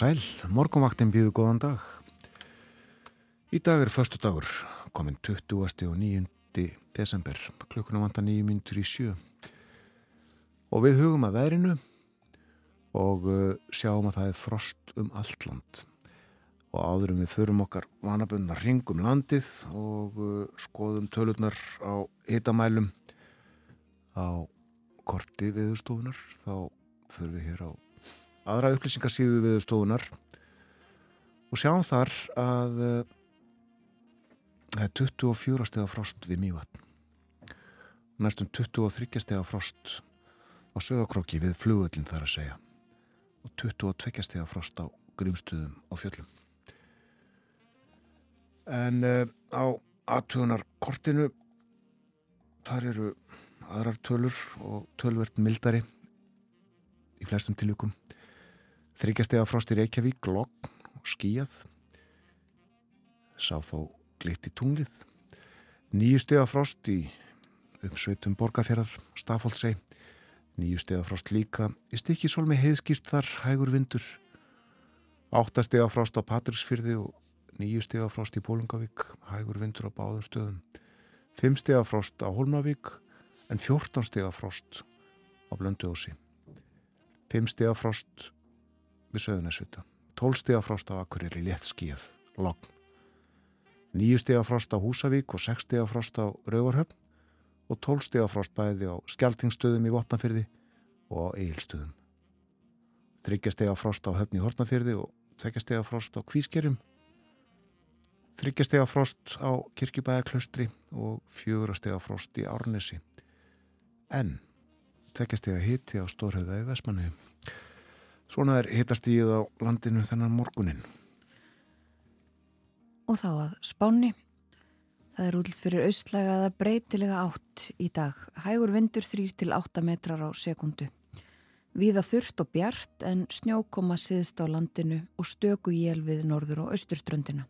Sæl, morgunvaktin býðu góðan dag. Í dag er förstu dagur, komin 20. og 9. desember, klukkuna vanda 9 minntur í sjö. Og við hugum að veðrinu og uh, sjáum að það er frost um allt land. Og áðurum við förum okkar vanabunna ringum landið og uh, skoðum tölurnar á hitamælum á korti viðstofunar. Þá förum við hér á aðra upplýsingarsíðu viðstofunar og sjáum þar að uh, það er 24 steg frost við Mývatn. Næstum 23 steg frost á söðakróki við flugöllin þar að segja og 22 steg frost á grímstuðum á fjöllum. En uh, á aðtugunar kortinu þar eru aðrar tölur og tölvert mildari í flestum tilvíkum. Þryggjastega frost í Reykjavík, logg og skíjað. Sá þó glitt í tunglið. Nýju stega frost í umsveitum borgarfjörðar, Stafóldsei. Nýju stega frost líka í stikkisólmi heiðskýrt þar, hægur vindur. Áttastega frost á Patríksfyrði og nýju stega frost í Bólungavík, hægur vindur á báðum stöðum. Fimm stega frost á Holmavík en fjórtán stega frost á Blönduósi. Fimm stega frost við Söðunarsvita. Tól stega frost á Akureyri létt skíð, logn. Nýju stega frost á Húsavík og sex stega frost á Rauvarhöfn og tól stega frost bæði á Skeltingstöðum í Vopnafyrði og á Egilstöðum. Þryggja stega frost á Höfni Hortnafyrði og tvekja stega frost á Kvískerjum. Þryggja stega frost á Kirkjubæðaklaustri og fjögur stega frost í Árnesi. En tvekja stega hitti á Stórhauða í Vesmanni. Svona er hittastíð á landinu þennan morgunin og þá að spáni. Það er útlitt fyrir austlæga eða breytilega átt í dag. Hægur vindur 3 til 8 metrar á sekundu. Víða þurft og bjart en snjókoma siðst á landinu og stöku jél við norður og austurströndina.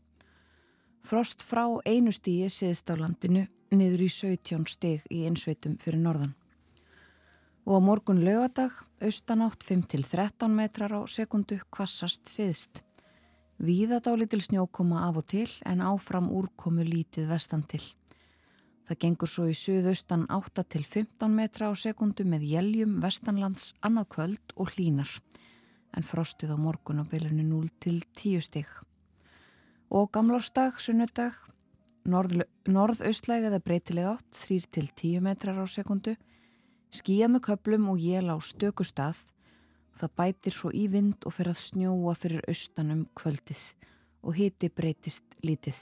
Frost frá einu stíi siðst á landinu niður í 17 stig í einsveitum fyrir norðan. Og á morgun lögadag austanátt 5 til 13 metrar á sekundu kvassast siðst. Víðadálitil snjókoma af og til en áfram úrkomu lítið vestan til. Það gengur svo í suðaustan 8 til 15 metra á sekundu með jæljum vestanlands annað kvöld og hlínar en frostið á morgun á bylunu 0 til 10 stygg. Og gamlárstag, sunnudag, norð, norðaustlæg eða breytileg átt 3 til 10 metrar á sekundu, skíja með köplum og jél á stöku stað Það bætir svo í vind og fer að snjóa fyrir austanum kvöldið og hiti breytist lítið.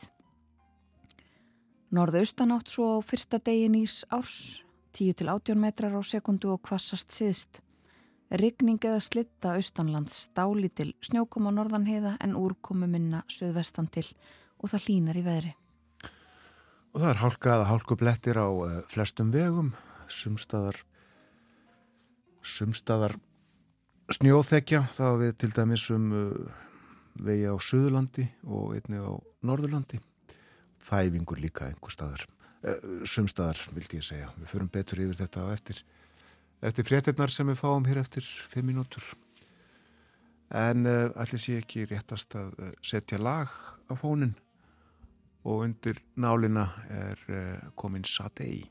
Norðaustan átt svo á fyrsta degi nýrs árs, 10-18 metrar á sekundu og kvassast siðst. Rigning eða slitta austanlands stáli til snjókoma norðanheiða en úrkomi minna söðvestan til og það línar í veðri. Og það er hálkaða hálkublettir á uh, flestum vegum, sumstaðar, sumstaðar snjóþekja þá við til dæmis um uh, vegi á Suðurlandi og einni á Norðurlandi. Þæfingur líka einhver staðar. Uh, sumstaðar vildi ég segja. Við förum betur yfir þetta eftir eftir fréttinnar sem við fáum hér eftir 5 mínútur. En uh, allir sé ekki réttast að uh, setja lag á fónin og undir nálina er uh, komin Sadei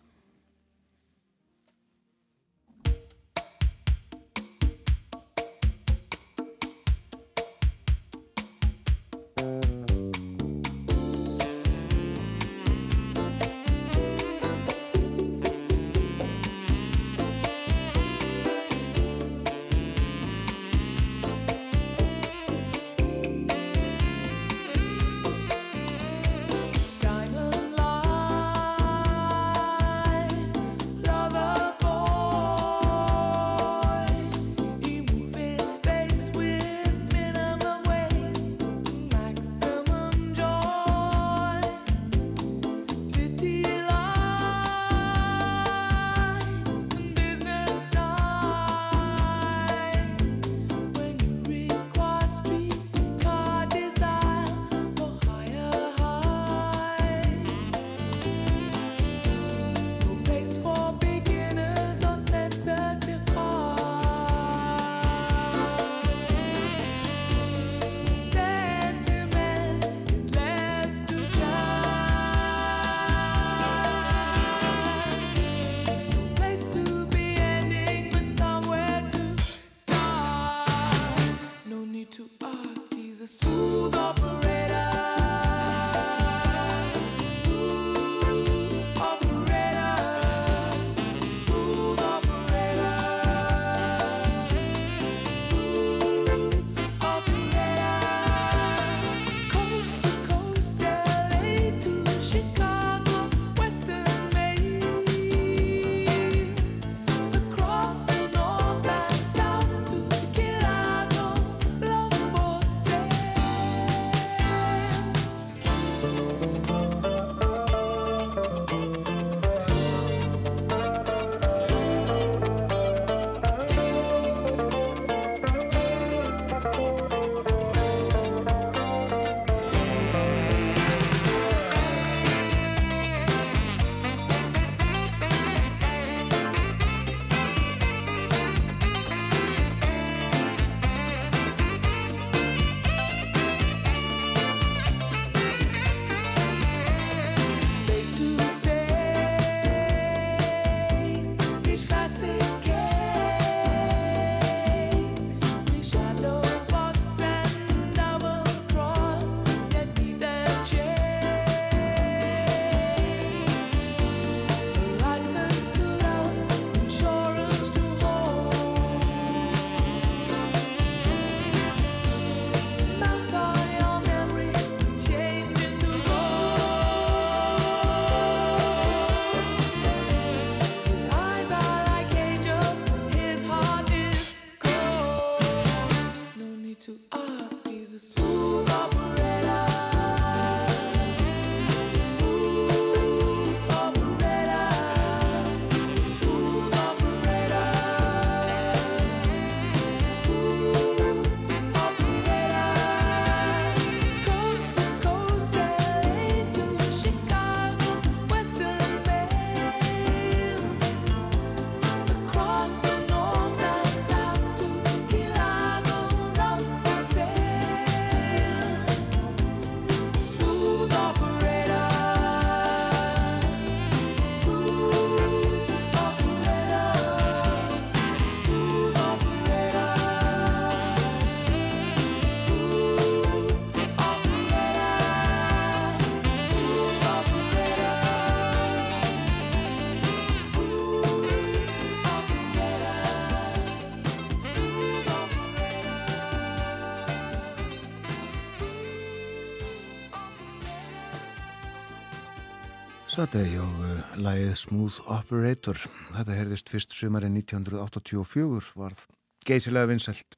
Saturday og uh, lagið Smooth Operator. Þetta herðist fyrst sumarinn 1984, var geysilega vinnselt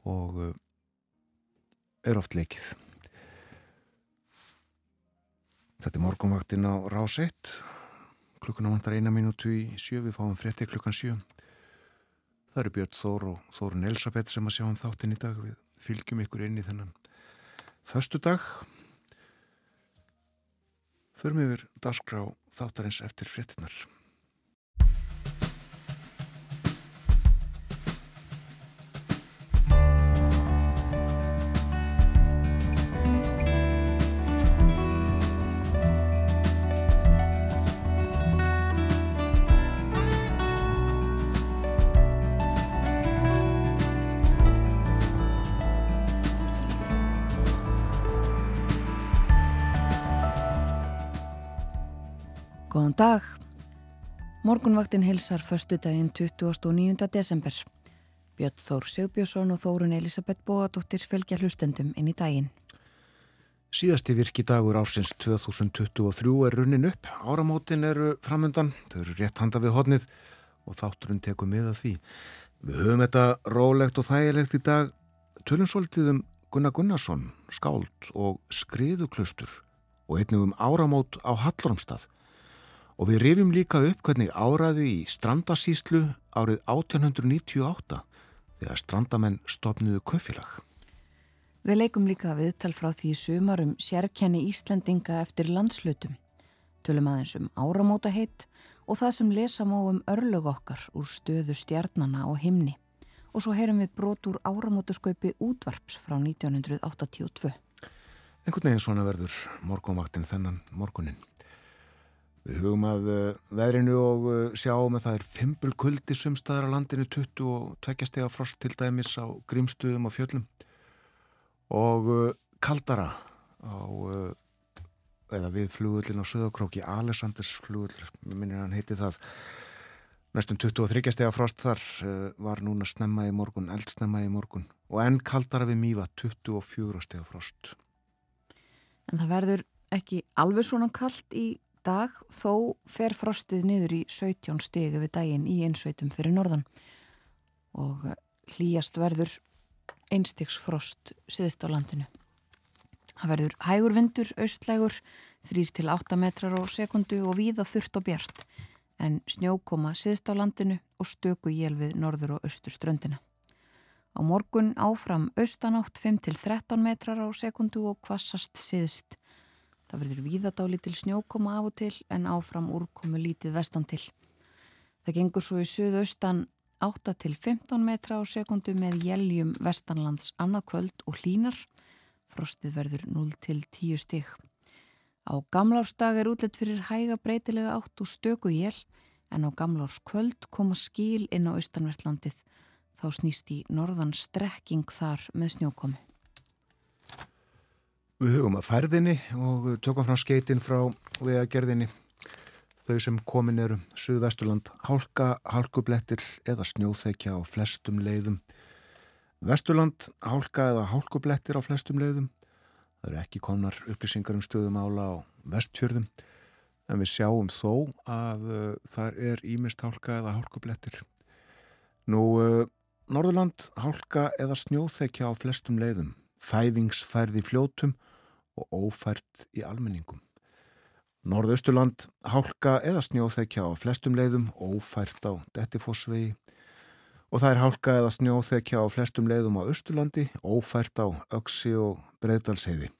og uh, er oft leikið. Þetta er morgunvaktinn á rás 1, klukkuna vantar eina minútu í sjö, við fáum frétti klukkan sjö. Það eru Björn Þór og Þórun Elisabeth sem að sjá um þáttinn í dag. Við fylgjum ykkur inn í þennan förstu dag. Förum yfir dagskrá þáttarins eftir fréttinar. Góðan dag. Morgunvaktin hilsar förstu daginn 29. desember. Björn Þór Sigbjörnsson og Þórun Elisabeth Bóadóttir fylgja hlustendum inn í daginn. Síðasti virki dagur ársins 2023 er runnin upp. Áramótin eru framöndan, þau eru rétt handa við hodnið og þátturinn tekur með að því. Við höfum þetta rólegt og þægilegt í dag. Tölum svolítið um Gunnar Gunnarsson, skáld og skriðuklustur og einnig um áramót á Hallormstað. Og við rifjum líka upp hvernig áraði í strandasíslu árið 1898 þegar strandamenn stopnuðu kaufélag. Við leikum líka viðtal frá því sumarum sérkenni Íslendinga eftir landslutum. Tölum aðeins um áramóta heitt og það sem lesa má um örlög okkar úr stöðu stjarnana og himni. Og svo heyrum við brot úr áramótaskaupi útvarps frá 1982. Einhvern veginn svona verður morgunvaktin þennan morgunin. Við hugum að uh, veðrinu og uh, sjáum að það er fimpul kuldi sumstaðar á landinu 20 og tveggjastega frost til dæmis á grímstuðum og fjöllum. Og uh, kaldara á eða við flugullin á Suðakróki Alessanders flugull, minnir hann heiti það næstum 23 stega frost þar var núna snemma í morgun, eldsnemma í morgun. Og enn kaldara við mýva 24 stega frost. En það verður ekki alveg svona kald í dag þó fer frostið niður í 17 stegi við daginn í einsveitum fyrir norðan og hlýjast verður einstegsfrost siðist á landinu. Það verður hægur vindur, austlægur, 3-8 metrar á sekundu og víða þurft og bjart en snjókoma siðist á landinu og stöku jél við norður og austur ströndina. Á morgun áfram austanátt 5-13 metrar á sekundu og kvassast siðist Það verður víðadáli til snjókoma af og til en áfram úrkomu lítið vestan til. Það gengur svo í suðaustan 8 til 15 metra á sekundu með jæljum vestanlands annað kvöld og hlínar. Frostið verður 0 til 10 stig. Á gamlársdag er útlet fyrir hæga breytilega átt og stöku jél en á gamlárskvöld koma skíl inn á austanvertlandið. Þá snýst í norðan strekking þar með snjókomu. Við hugum að færðinni og tökum frá skeitin frá vegagerðinni. Þau sem komin eru Suðvesturland, hálka, hálkublettir eða snjóþekja á flestum leiðum. Vesturland, hálka eða hálkublettir á flestum leiðum. Það eru ekki komnar upplýsingar um stöðum ála á vestfjörðum. En við sjáum þó að uh, þar er ímist hálka eða hálkublettir. Nú, uh, Norðurland, hálka eða snjóþekja á flestum leiðum. Þæfingsfærði fljótum og ófært í almenningum. Norðausturland hálka eða snjóþekja á flestum leiðum, ófært á Dettifossvegi og það er hálka eða snjóþekja á flestum leiðum á Östurlandi, ófært á Öksi og Breidalsheiði.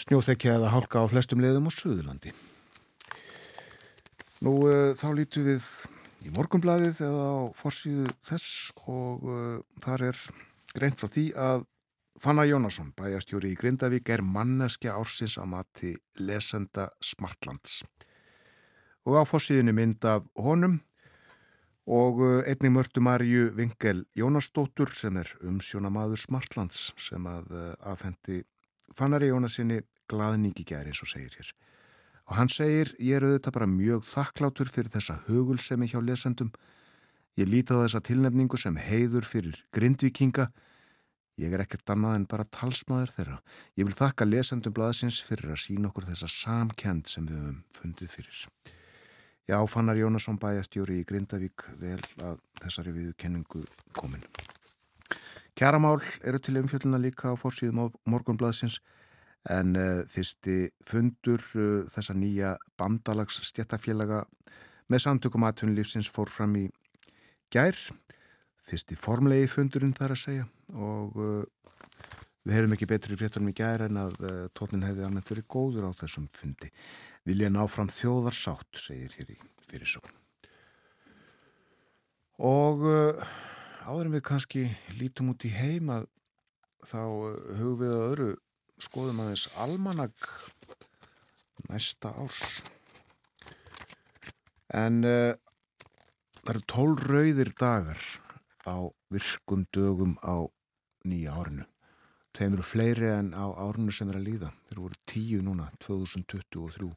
Snjóþekja eða hálka á flestum leiðum á Suðurlandi. Nú uh, þá lítu við í morgumbladið eða á forsýðu þess og uh, þar er greint frá því að Fanna Jónasson, bæjastjóri í Grindavík, er manneskja ársins að mati lesenda Smartlands. Og á fórsíðinu mynd af honum og uh, einnig mörtu Marju Vingel Jónasdóttur sem er umsjónamaður Smartlands sem að uh, afhendi Fannari Jónasinni glaðningi gæri eins og segir hér. Og hann segir, ég er auðvitað bara mjög þakklátur fyrir þessa hugulsemi hjá lesendum. Ég líti á þessa tilnefningu sem heiður fyrir grindvikinga Ég er ekkert annað en bara talsmaður þeirra. Ég vil þakka lesendum blaðsins fyrir að sína okkur þessa samkend sem við höfum fundið fyrir. Já, Fannar Jónasson bæjastjóri í Grindavík vel að þessari viðkenningu komin. Kjaramál eru til umfjölduna líka á fórsíðum morgunblaðsins en uh, fyrsti fundur uh, þessa nýja bandalags stjættafélaga með samtökum aðtunlífsins fór fram í gær. Fyrsti formlegi fundurinn þar að segja og uh, við heyrum ekki betri fréttunum í gær en að tónin hefði almennt verið góður á þessum fundi vilja ná fram þjóðarsátt, segir hér í fyrirsögn. Og uh, áður en við kannski lítum út í heima þá uh, hugum við að öðru skoðum aðeins almanag næsta árs. En uh, það eru tól rauðir dagar á virkum dögum á nýja árinu. Þeim eru fleiri en á árunni sem er að líða. Þeir voru tíu núna, 2023.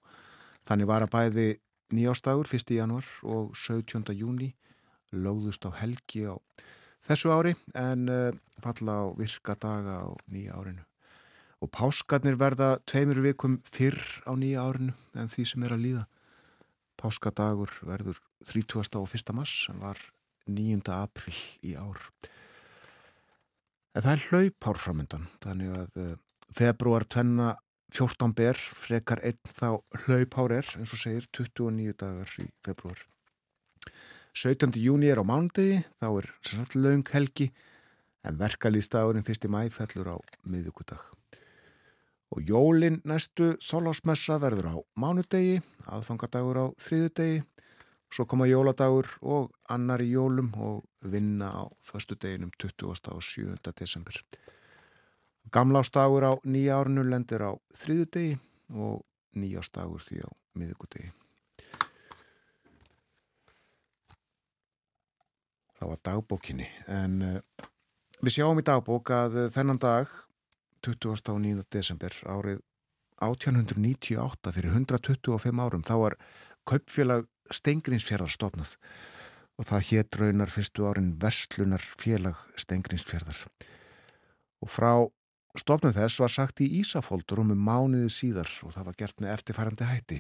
Þannig var að bæði nýjástagur, 1. januar og 17. júni lögðust á helgi á þessu ári en uh, falla á virka daga á nýja árinu. Og páskarnir verða tveimur vikum fyrr á nýja árinu en því sem er að líða. Páskadagur verður 30. og 1. mars en var 9. april í ár. En það er hlaupár framöndan, þannig að februar 14 ber, frekar einn þá hlaupár er, eins og segir, 29 dagar í februar. 17. júni er á mándegi, þá er sannlega laung helgi, en verkalýstagurinn fyrst í mæ fellur á miðugudag. Og jólinn næstu þólásmessa verður á mánudegi, aðfangadagur á þriðudegi, Svo koma jóladagur og annar í jólum og vinna á förstu deginum 20. og 7. desember. Gamlástagur á nýja árinu lendir á þriðu degi og nýjástagur því á miðugudegi. Það var dagbókinni en uh, við sjáum í dagbók að uh, þennan dag 20. og 9. desember árið 1898 fyrir 125 árum þá var kaupfélag Stengrinsfjörðar stofnað og það hétt raunar fyrstu árin Verslunar félag Stengrinsfjörðar og frá stofnum þess var sagt í Ísafóldur um mánuði síðar og það var gert með eftirfærandi hætti.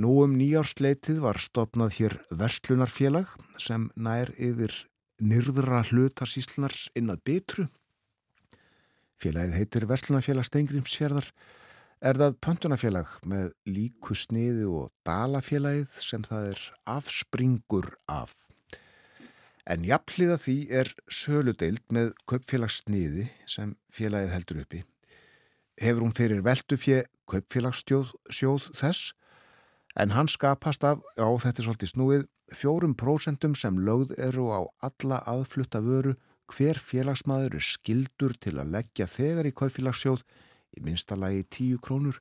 Nú um nýjársleitið var stofnað hér Verslunarfélag sem nær yfir nyrðra hlutarsíslunar inn að bitru. Félagið heitir Verslunarfélag Stengrinsfjörðar er það pöntunafélag með líku sniði og dalafélagið sem það er afspringur af. En jafnliða því er söludeild með kaupfélagssniði sem félagið heldur uppi. Hefur hún fyrir veldufje kaupfélagssjóð þess en hann skapast af, á þetta er svolítið snúið, fjórum prósentum sem lögð eru á alla aðflutta vöru hver félagsmaður er skildur til að leggja þegar í kaupfélagssjóð í minsta lagi 10 krónur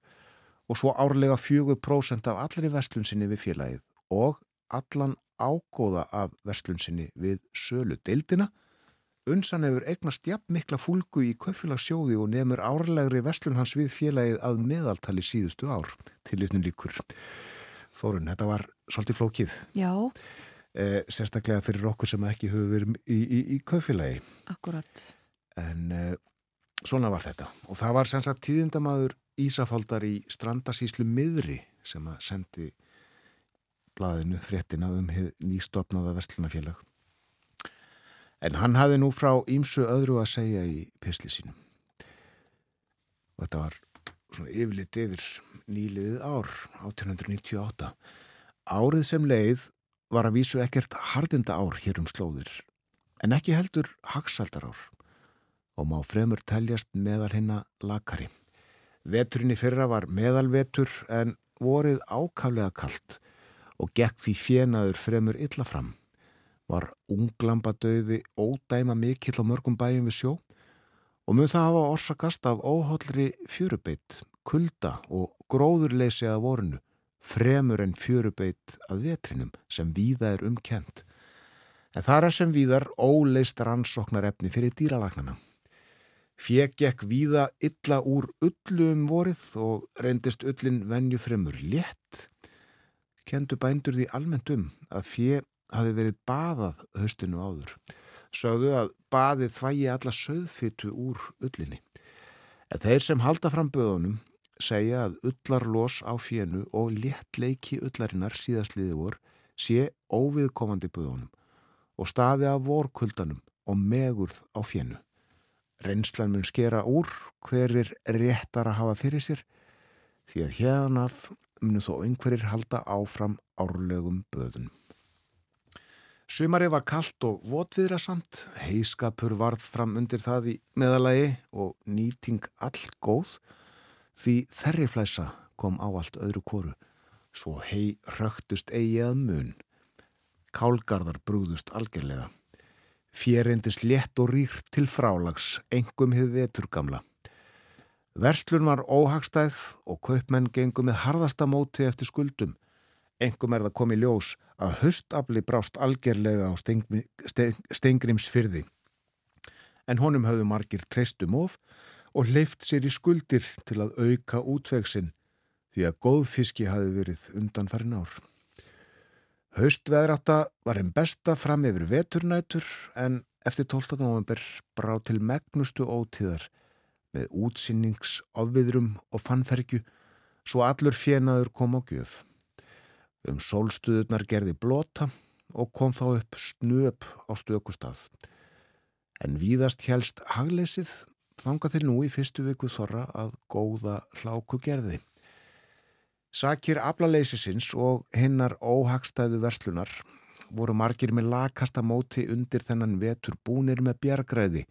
og svo árlega 4% af allri vestlunsinni við félagið og allan ágóða af vestlunsinni við sölu deildina. Unsan hefur eignast jafn mikla fúlgu í kaufélagsjóði og nefnur árlegri vestlun hans við félagið að meðaltali síðustu ár til yfnum líkur. Þórun, þetta var svolítið flókið. Já. Eh, sérstaklega fyrir okkur sem ekki höfum verið í, í, í kaufélagi. Akkurat. En eh, svona var þetta. Og það var sem sagt tíðindamadur Ísafaldar í strandasíslu miðri sem að sendi blaðinu fréttina um nýstofnaða vestlunafélag en hann hafði nú frá ímsu öðru að segja í pisli sínum. Og þetta var svona yfirleitt yfir nýliðið ár 1898 árið sem leið var að vísu ekkert hardinda ár hér um slóðir en ekki heldur hagsaldar ár og má fremur teljast meðal hinna lakari. Veturinn í fyrra var meðalvetur en vorið ákaflega kallt og gekk því fjenaður fremur illa fram. Var unglambadauði ódæma mikill á mörgum bæjum við sjó og mun það hafa orsakast af óhollri fjörubeitt, kulda og gróðurleysi að vorinu, fremur en fjörubeitt að vetrinum sem víða er umkent. En það er sem víðar óleist rannsóknar efni fyrir dýralagnana. Fjegekk víða illa úr ullu um vorið og reyndist ullin venju fremur létt. Kendu bændur því almennt um að fjeg hafi verið baðað höstinu áður. sögðu að baðið þvægi alla söðfyttu úr ullinni. En þeir sem halda fram böðunum segja að ullarlos á fjennu og léttleiki ullarinnar síðastliði vor sé óviðkomandi böðunum og stafi af vorkuldanum og megurð á fjennu. Reynslan mun skera úr hverir réttar að hafa fyrir sér því að hérna munu þó einhverjir halda áfram árlegum böðunum. Sumari var kallt og votviðrasamt, heiskapur varð fram undir það í meðalagi og nýting all góð því þerriflæsa kom á allt öðru kóru, svo hei rögtust eigi að mun. Kálgarðar brúðust algjörlega. Fjérindis létt og rýrt til frálags, engum hið vetur gamla. Verslun var óhagstæð og kaupmenn gengum með harðasta móti eftir skuldum. Engum er það komið ljós að höstafli brást algerlega á steingrimsfyrði. En honum höfðu margir treystum of og leift sér í skuldir til að auka útvegsinn því að góðfiski hafi verið undan farin ár. Haustveðráta var einn besta fram yfir veturnætur en eftir 12. november brá til megnustu ótíðar með útsinnings, ofviðrum og fannfergju svo allur fjenaður kom á gjöf. Um sólstuðunar gerði blota og kom þá upp snöp á stökustað. En víðast helst hagleysið þanga til nú í fyrstu viku þorra að góða hláku gerði. Sakir aflaleysisins og hinnar óhagstæðu verslunar voru margir með lakasta móti undir þennan vetur búnir með bjargræði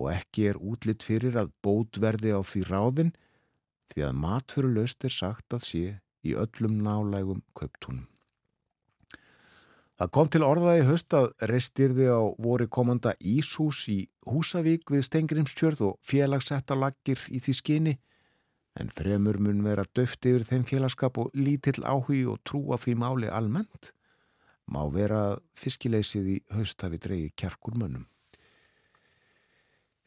og ekki er útlitt fyrir að bótverði á því ráðin því að matfuru löst er sagt að sé í öllum nálægum kauptúnum. Það kom til orðaði höst að reistirði á voru komanda Íshús í Húsavík við Stengrimstjörð og félagssetta laggir í því skinni en fremur mun vera döft yfir þeim félagskap og lítill áhugi og trúa því máli almennt má vera fiskileysið í höst hafi dreyið kjarkur mönnum.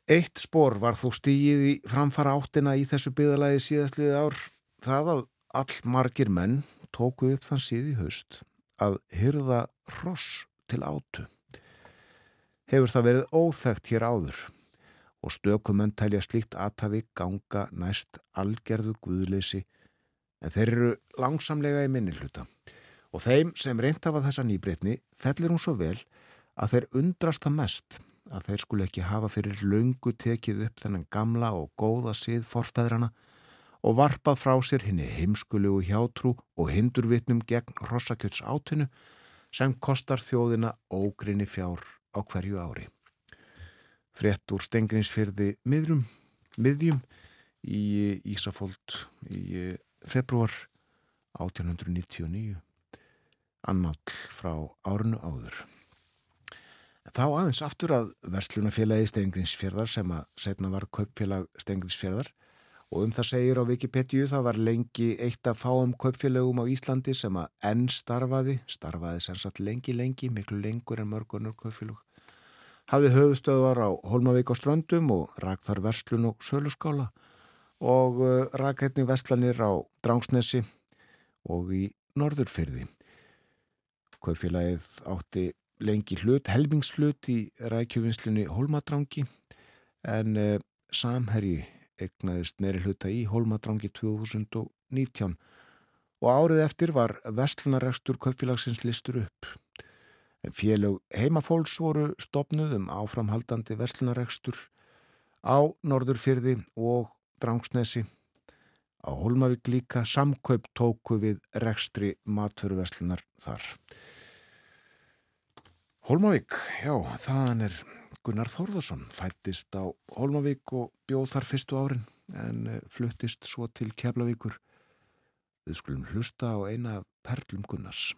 Eitt spór var þó stígið í framfara áttina í þessu byðalagi síðastliði ár það að all margir menn tóku upp þann síð í haust að hyrða hross til átu. Hefur það verið óþægt hér áður og stökumenn telja slíkt aðtafi ganga næst algerðu guðleysi en þeir eru langsamlega í minni hluta og þeim sem reyndafa þessa nýbreytni fellir hún svo vel að þeir undrast það mest að þeir skulu ekki hafa fyrir laungu tekið upp þennan gamla og góða síð forfæðrana og varpað frá sér henni heimskulegu hjátrú og hindurvitnum gegn rossakjöts átinu sem kostar þjóðina ógrinni fjár á hverju ári. Frett úr stengrinsfyrði miðrum, miðjum í Ísafóld í februar 1899 annál frá árunu áður. Þá aðeins aftur að verslunafélagi Stengrinsfjörðar sem að setna var kaupfélag Stengrinsfjörðar og um það segir á Wikipedia það var lengi eitt af fáum kaupfélögum á Íslandi sem að enn starfaði, starfaði sem sagt lengi lengi, miklu lengur en mörgunur kaupfélög. Hafði höfustöðvar á Holmavík og Ströndum og rak þar verslun og söluskála og uh, rak hérna verslanir á Drangsnesi og í Norðurfyrði. Kaupfélagið átti lengi hlut, helmingslut í rækjuvinslunni Holmadrangi en uh, samherji egnaðist meiri hluta í Holmadrangi 2019 og árið eftir var Vestlunarekstur kaupfélagsins listur upp. Félög heimafólks voru stopnuð um áframhaldandi Vestlunarekstur á Norðurfyrði og Drangsnesi. Á Holmavík líka samkaup tóku við rekstri matföruveslunar þar. Holmavík, já, þann er Gunnar Þórðarsson fættist á Holmavík og bjóð þar fyrstu árin en eh, fluttist svo til Keflavíkur. Við skulum hlusta á eina perlum Gunnars.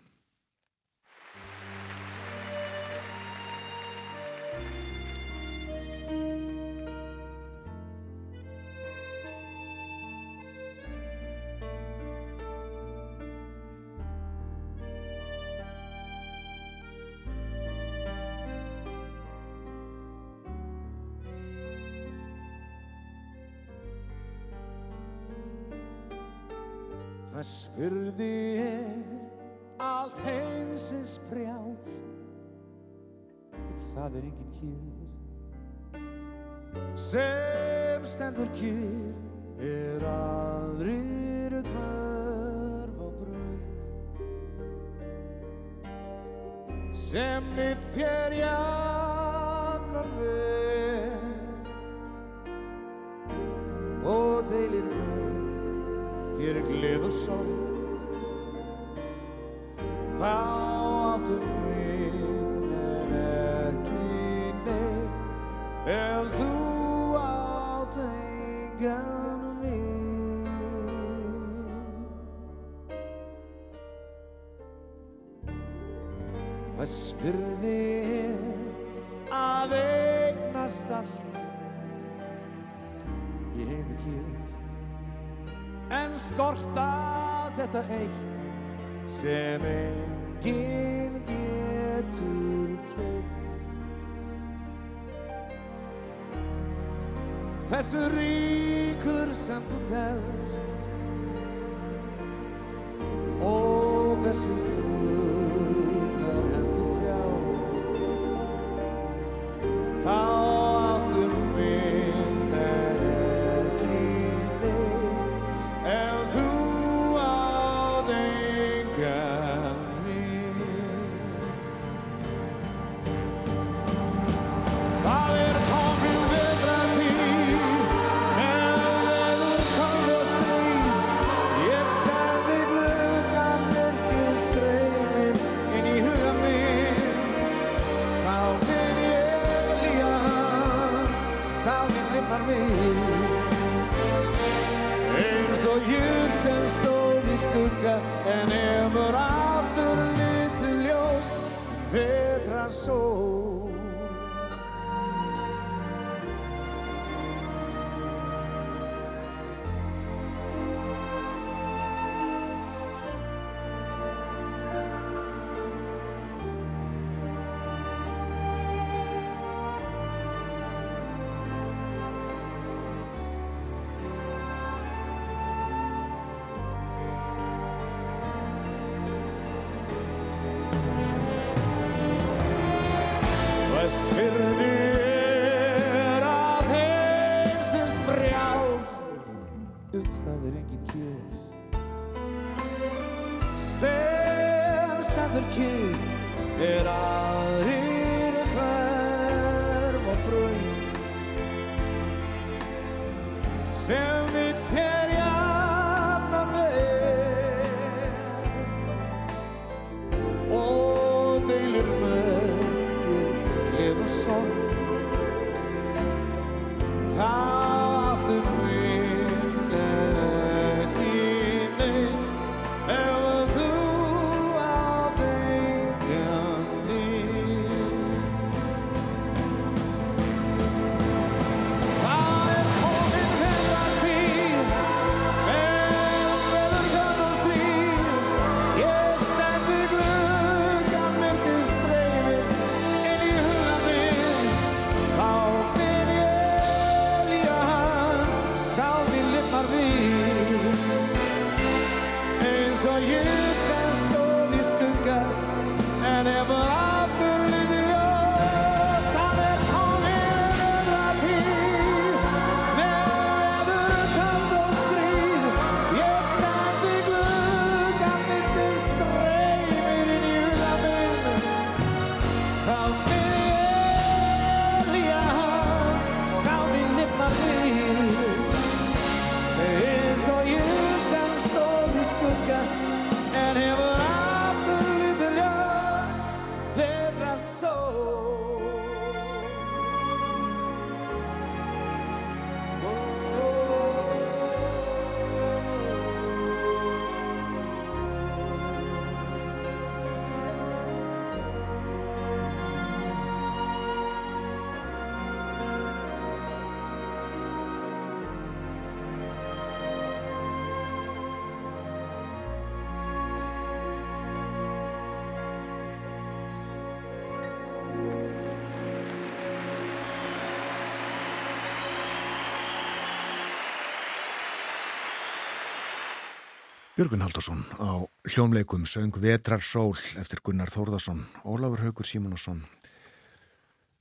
Björgun Haldarsson á hljómleikum söng Vetrar sól eftir Gunnar Þórðarsson, Ólafur Haugur Símonasson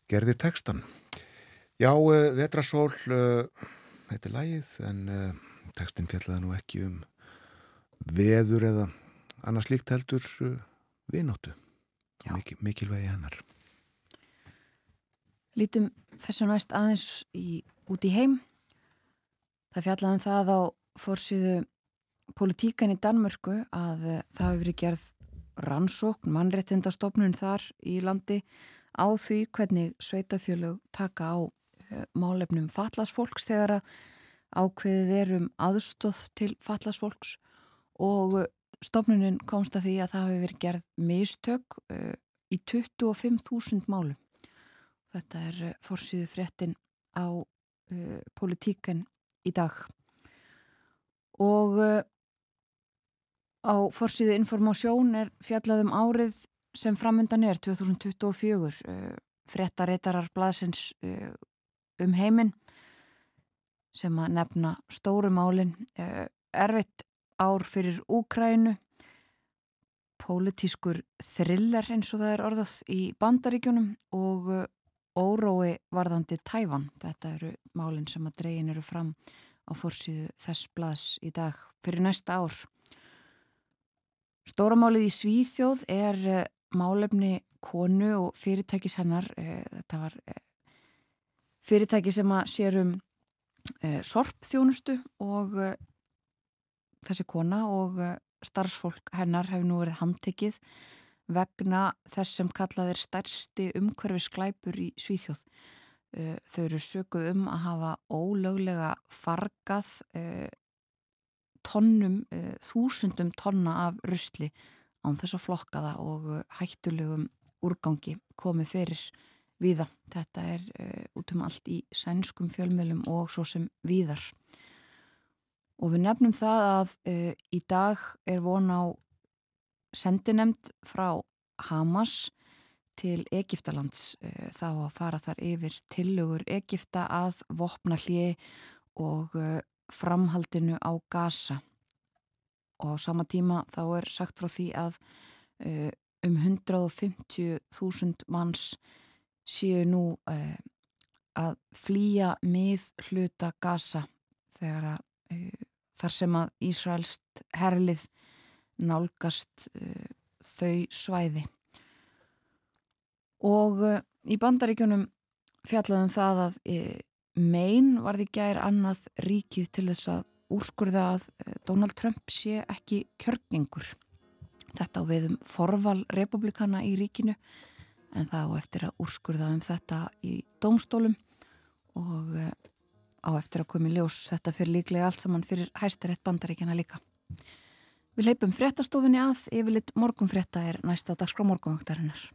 gerði textan. Já, uh, Vetrasól uh, heitir lægið en uh, textin fjallaði nú ekki um veður eða annars líkt heldur vinóttu. Mikil, mikilvægi hennar. Lítum þessu næst aðeins í, út í heim. Það fjallaðum það á fórsýðu politíkan í Danmörku að uh, það hefur verið gerð rannsókn, mannrettindastofnun þar í landi á því hvernig sveitafjölug taka á uh, málefnum fallasfólks þegar að ákveðið er um aðstóð til fallasfólks og uh, stofnunin komst að því að það hefur verið gerð mistök í 25.000 málum. Þetta er fórsýðu fréttin á politíkan í dag. Og á fórsýðu informásjón er fjallaðum árið sem framöndan er 2024 uh, fréttareitarar blaðsins uh, um heiminn sem að nefna stórumálinn erfitt ár fyrir Úkrænu pólitískur thriller eins og það er orðað í bandaríkjunum og órói varðandi tæfan. Þetta eru málinn sem að dregin eru fram á fórsíðu þess blaðs í dag fyrir næsta ár. Stóramálið í Svíþjóð er uh, málefni konu og fyrirtækis hennar. Uh, þetta var fyrirtæki sem að sérum sorpþjónustu og þessi kona og eh, starfsfólk hennar hefur nú verið handtekið vegna þess sem kallað er stærsti umhverfi sklæpur í Svíþjóð. Eh, þau eru sökuð um að hafa ólöglega fargað eh, tonnum, þúsundum tonna af rusli án þess að flokka það og hættulegum úrgangi komið fyrir viða. Þetta er út um allt í sænskum fjölmjölum og svo sem viðar. Og við nefnum það að í dag er von á sendinemd frá Hamas til Egiptalands þá að fara þar yfir tillögur Egipta að vopna hlið og framhaldinu á Gaza. Og á sama tíma þá er sagt frá því að um 150.000 manns séu nú að flýja mið hluta Gaza þegar að þar sem að Ísraelst herlið nálgast uh, þau svæði. Og uh, í bandaríkjunum fjallaðum það að uh, mein varði gær annað ríkið til þess að úrskurða að Donald Trump sé ekki kjörningur. Þetta á viðum forval republikana í ríkinu en það á eftir að úrskurða um þetta í dómstólum og á eftir að koma í ljós þetta fyrir líklega allt saman fyrir hæstarétt bandaríkjana líka. Við leipum fréttastofunni að, yfirleitt morgunfrétta er næst á dagskrá morgunvangtarinnar.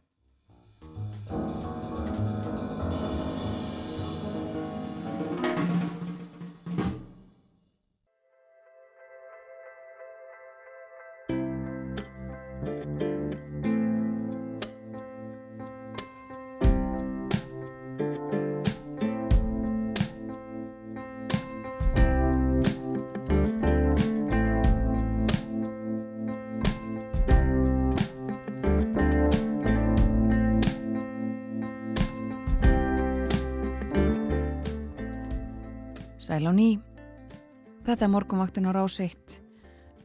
Sæl á ný. Þetta er morgunvaktin á ráseitt.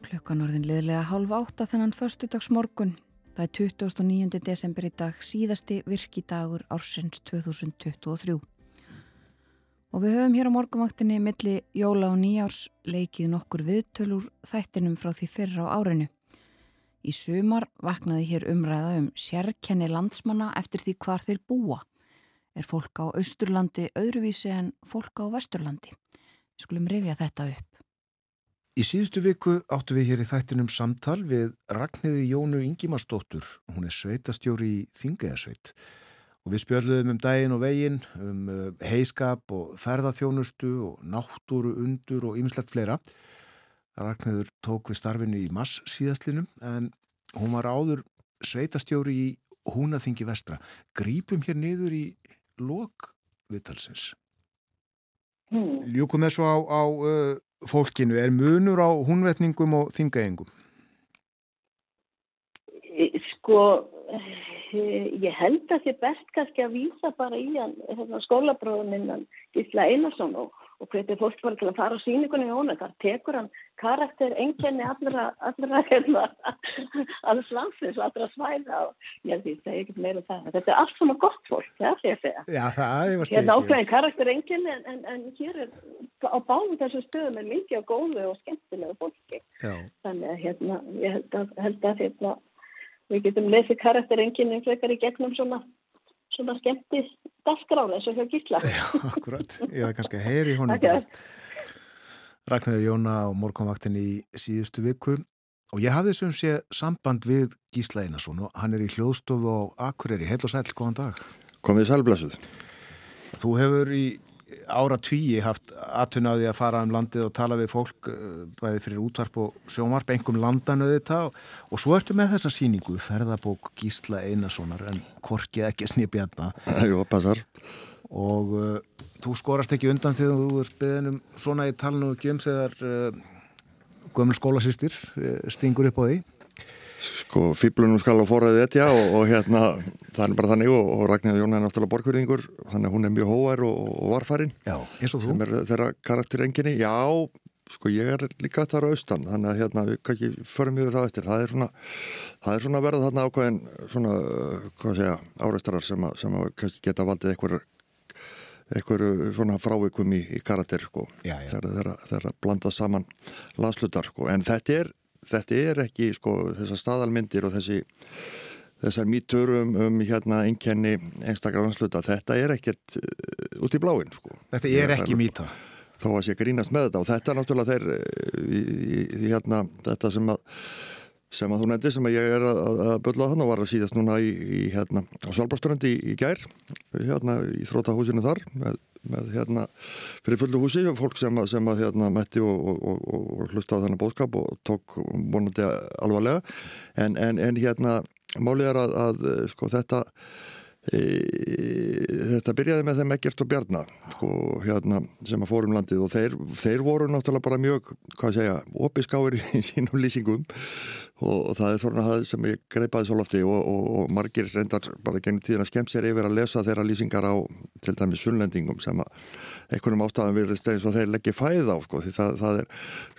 Klukkan orðin liðlega hálf átta þennan förstudags morgun. Það er 29. desember í dag, síðasti virkidagur ársins 2023. Og við höfum hér á morgunvaktinni milli jóla og nýjárs leikið nokkur viðtölur þættinum frá því fyrra á árinu. Í sumar vaknaði hér umræða um sérkenni landsmanna eftir því hvar þeir búa. Er fólk á Austurlandi öðruvísi en fólk á Vesturlandi? Skulum rifja þetta upp. Í síðustu viku áttu við hér í þættinum samtal við Ragnhiði Jónu Ingimarsdóttur. Hún er sveitastjóri í Þingaðarsveit og við spjöldluðum um daginn og veginn, um uh, heiskap og ferðarþjónustu og náttúru, undur og ymslegt fleira. Ragnhiður tók við starfinu í mass síðastlinum en hún var áður sveitastjóri í Húnaþingi vestra. Grípum hér niður í lok viðtalsins. Hmm. Ljúkum þessu á, á uh, fólkinu. Er munur á húnvetningum og þingaengum? Sko, ég held að þið best kannski að vísa bara í hann hérna, skólabróðuminnan Gísla Einarsson og, og hvernig fólk var til að fara á síningunni í hóna, þar tekur hann karakter enginni allra, allra hérna, alls landsins og allra svæða og ég því að segja ekkert meira um það. Þetta er allt svona gott fólk, það er ég að segja. Já, það er vast Hérna karakter enginni en, en, en hér er á báðum þessu stöðum er mikið á góðu og skemmtilegu fólki. Já, Þannig að hérna, ég held að, held að hérna, við getum lesið karakterenginni frekar í gegnum svona, svona skemmti dagskrála eins og hjá Gísla. akkurat. Ég hef kannski að heyri í honum. Akkurat. Ragnæði Jóna á morgunvaktin í síðustu viku og ég hafði sem sé samband við Gísla Einarsson og hann er í hljóðstofu á Akureyri. Heil og sæl, góðan dag. Komið sælblessuð. Þú hefur í ára tvíi haft atvinnaði að fara um landið og tala við fólk eh, bæði fyrir útvarp og sjónvarp, engum landan auðvitað og, svo ertu með þessa síningu, ferðabók Gísla Einarssonar en Korki ekki snibjarna Jú, passar. og uh, þú skorast ekki undan þegar þú ert beðin um svona í talinu og gjöm þegar uh, gömul skólasýstir uh, stingur upp á því Sko, fýblunum skal á forræðið etja og, og hérna, það er bara þannig og, og Ragnhildur Jón er náttúrulega borgverðingur, þannig að hún er mjög hóær og, og varfærin. Já, eins og þú þeirra karakterenginni. Já, sko, ég er líka þar á austan, þannig að hérna, við kannski förum yfir það eftir. Það er svona, það er svona verða þarna ákveðin, svona, hvað segja, áreistarar sem sem að kannski geta valdið eitthvað eitthvað svona frávikum í, í karakter sko. Þegar þeirra, þeirra blanda saman landslutar sko. en þetta er, þetta er ekki sko, þessar staðalmyndir og þessi þessar míturum um hérna einkenni einstakar landsluta þetta er ekkert uh, út í bláin sko. Þetta er ekki mýta þó að sé grínast með þetta og þetta er náttúrulega þeir uh, í, í, í hérna þetta sem að sem að þú nefndi sem að ég er að, að, að byrla þannig og var að síðast núna í, í hérna á Svalbardströndi í, í gær hérna í þrótahúsinu þar með, með hérna fyrir fullu húsi fólk sem að, sem að hérna mætti og, og, og, og hlusta á þennan bóðskap og tók vonandi alvarlega. En, en, en hérna málið er að, sko þetta e, þetta byrjaði með þeim Eggert og Bjarnar sko, hérna, sem að fórum landið og þeir, þeir voru náttúrulega bara mjög hvað segja, opiskáir í sínum lýsingum og, og það er svona það sem ég greipaði svo lofti og, og, og margir reyndar bara gengum tíðin að skemmt sér yfir að lesa þeirra lýsingar á til dæmis sunnlendingum sem að einhvernum ástæðan virðist eins og þeir leggja fæð á sko, því það, það er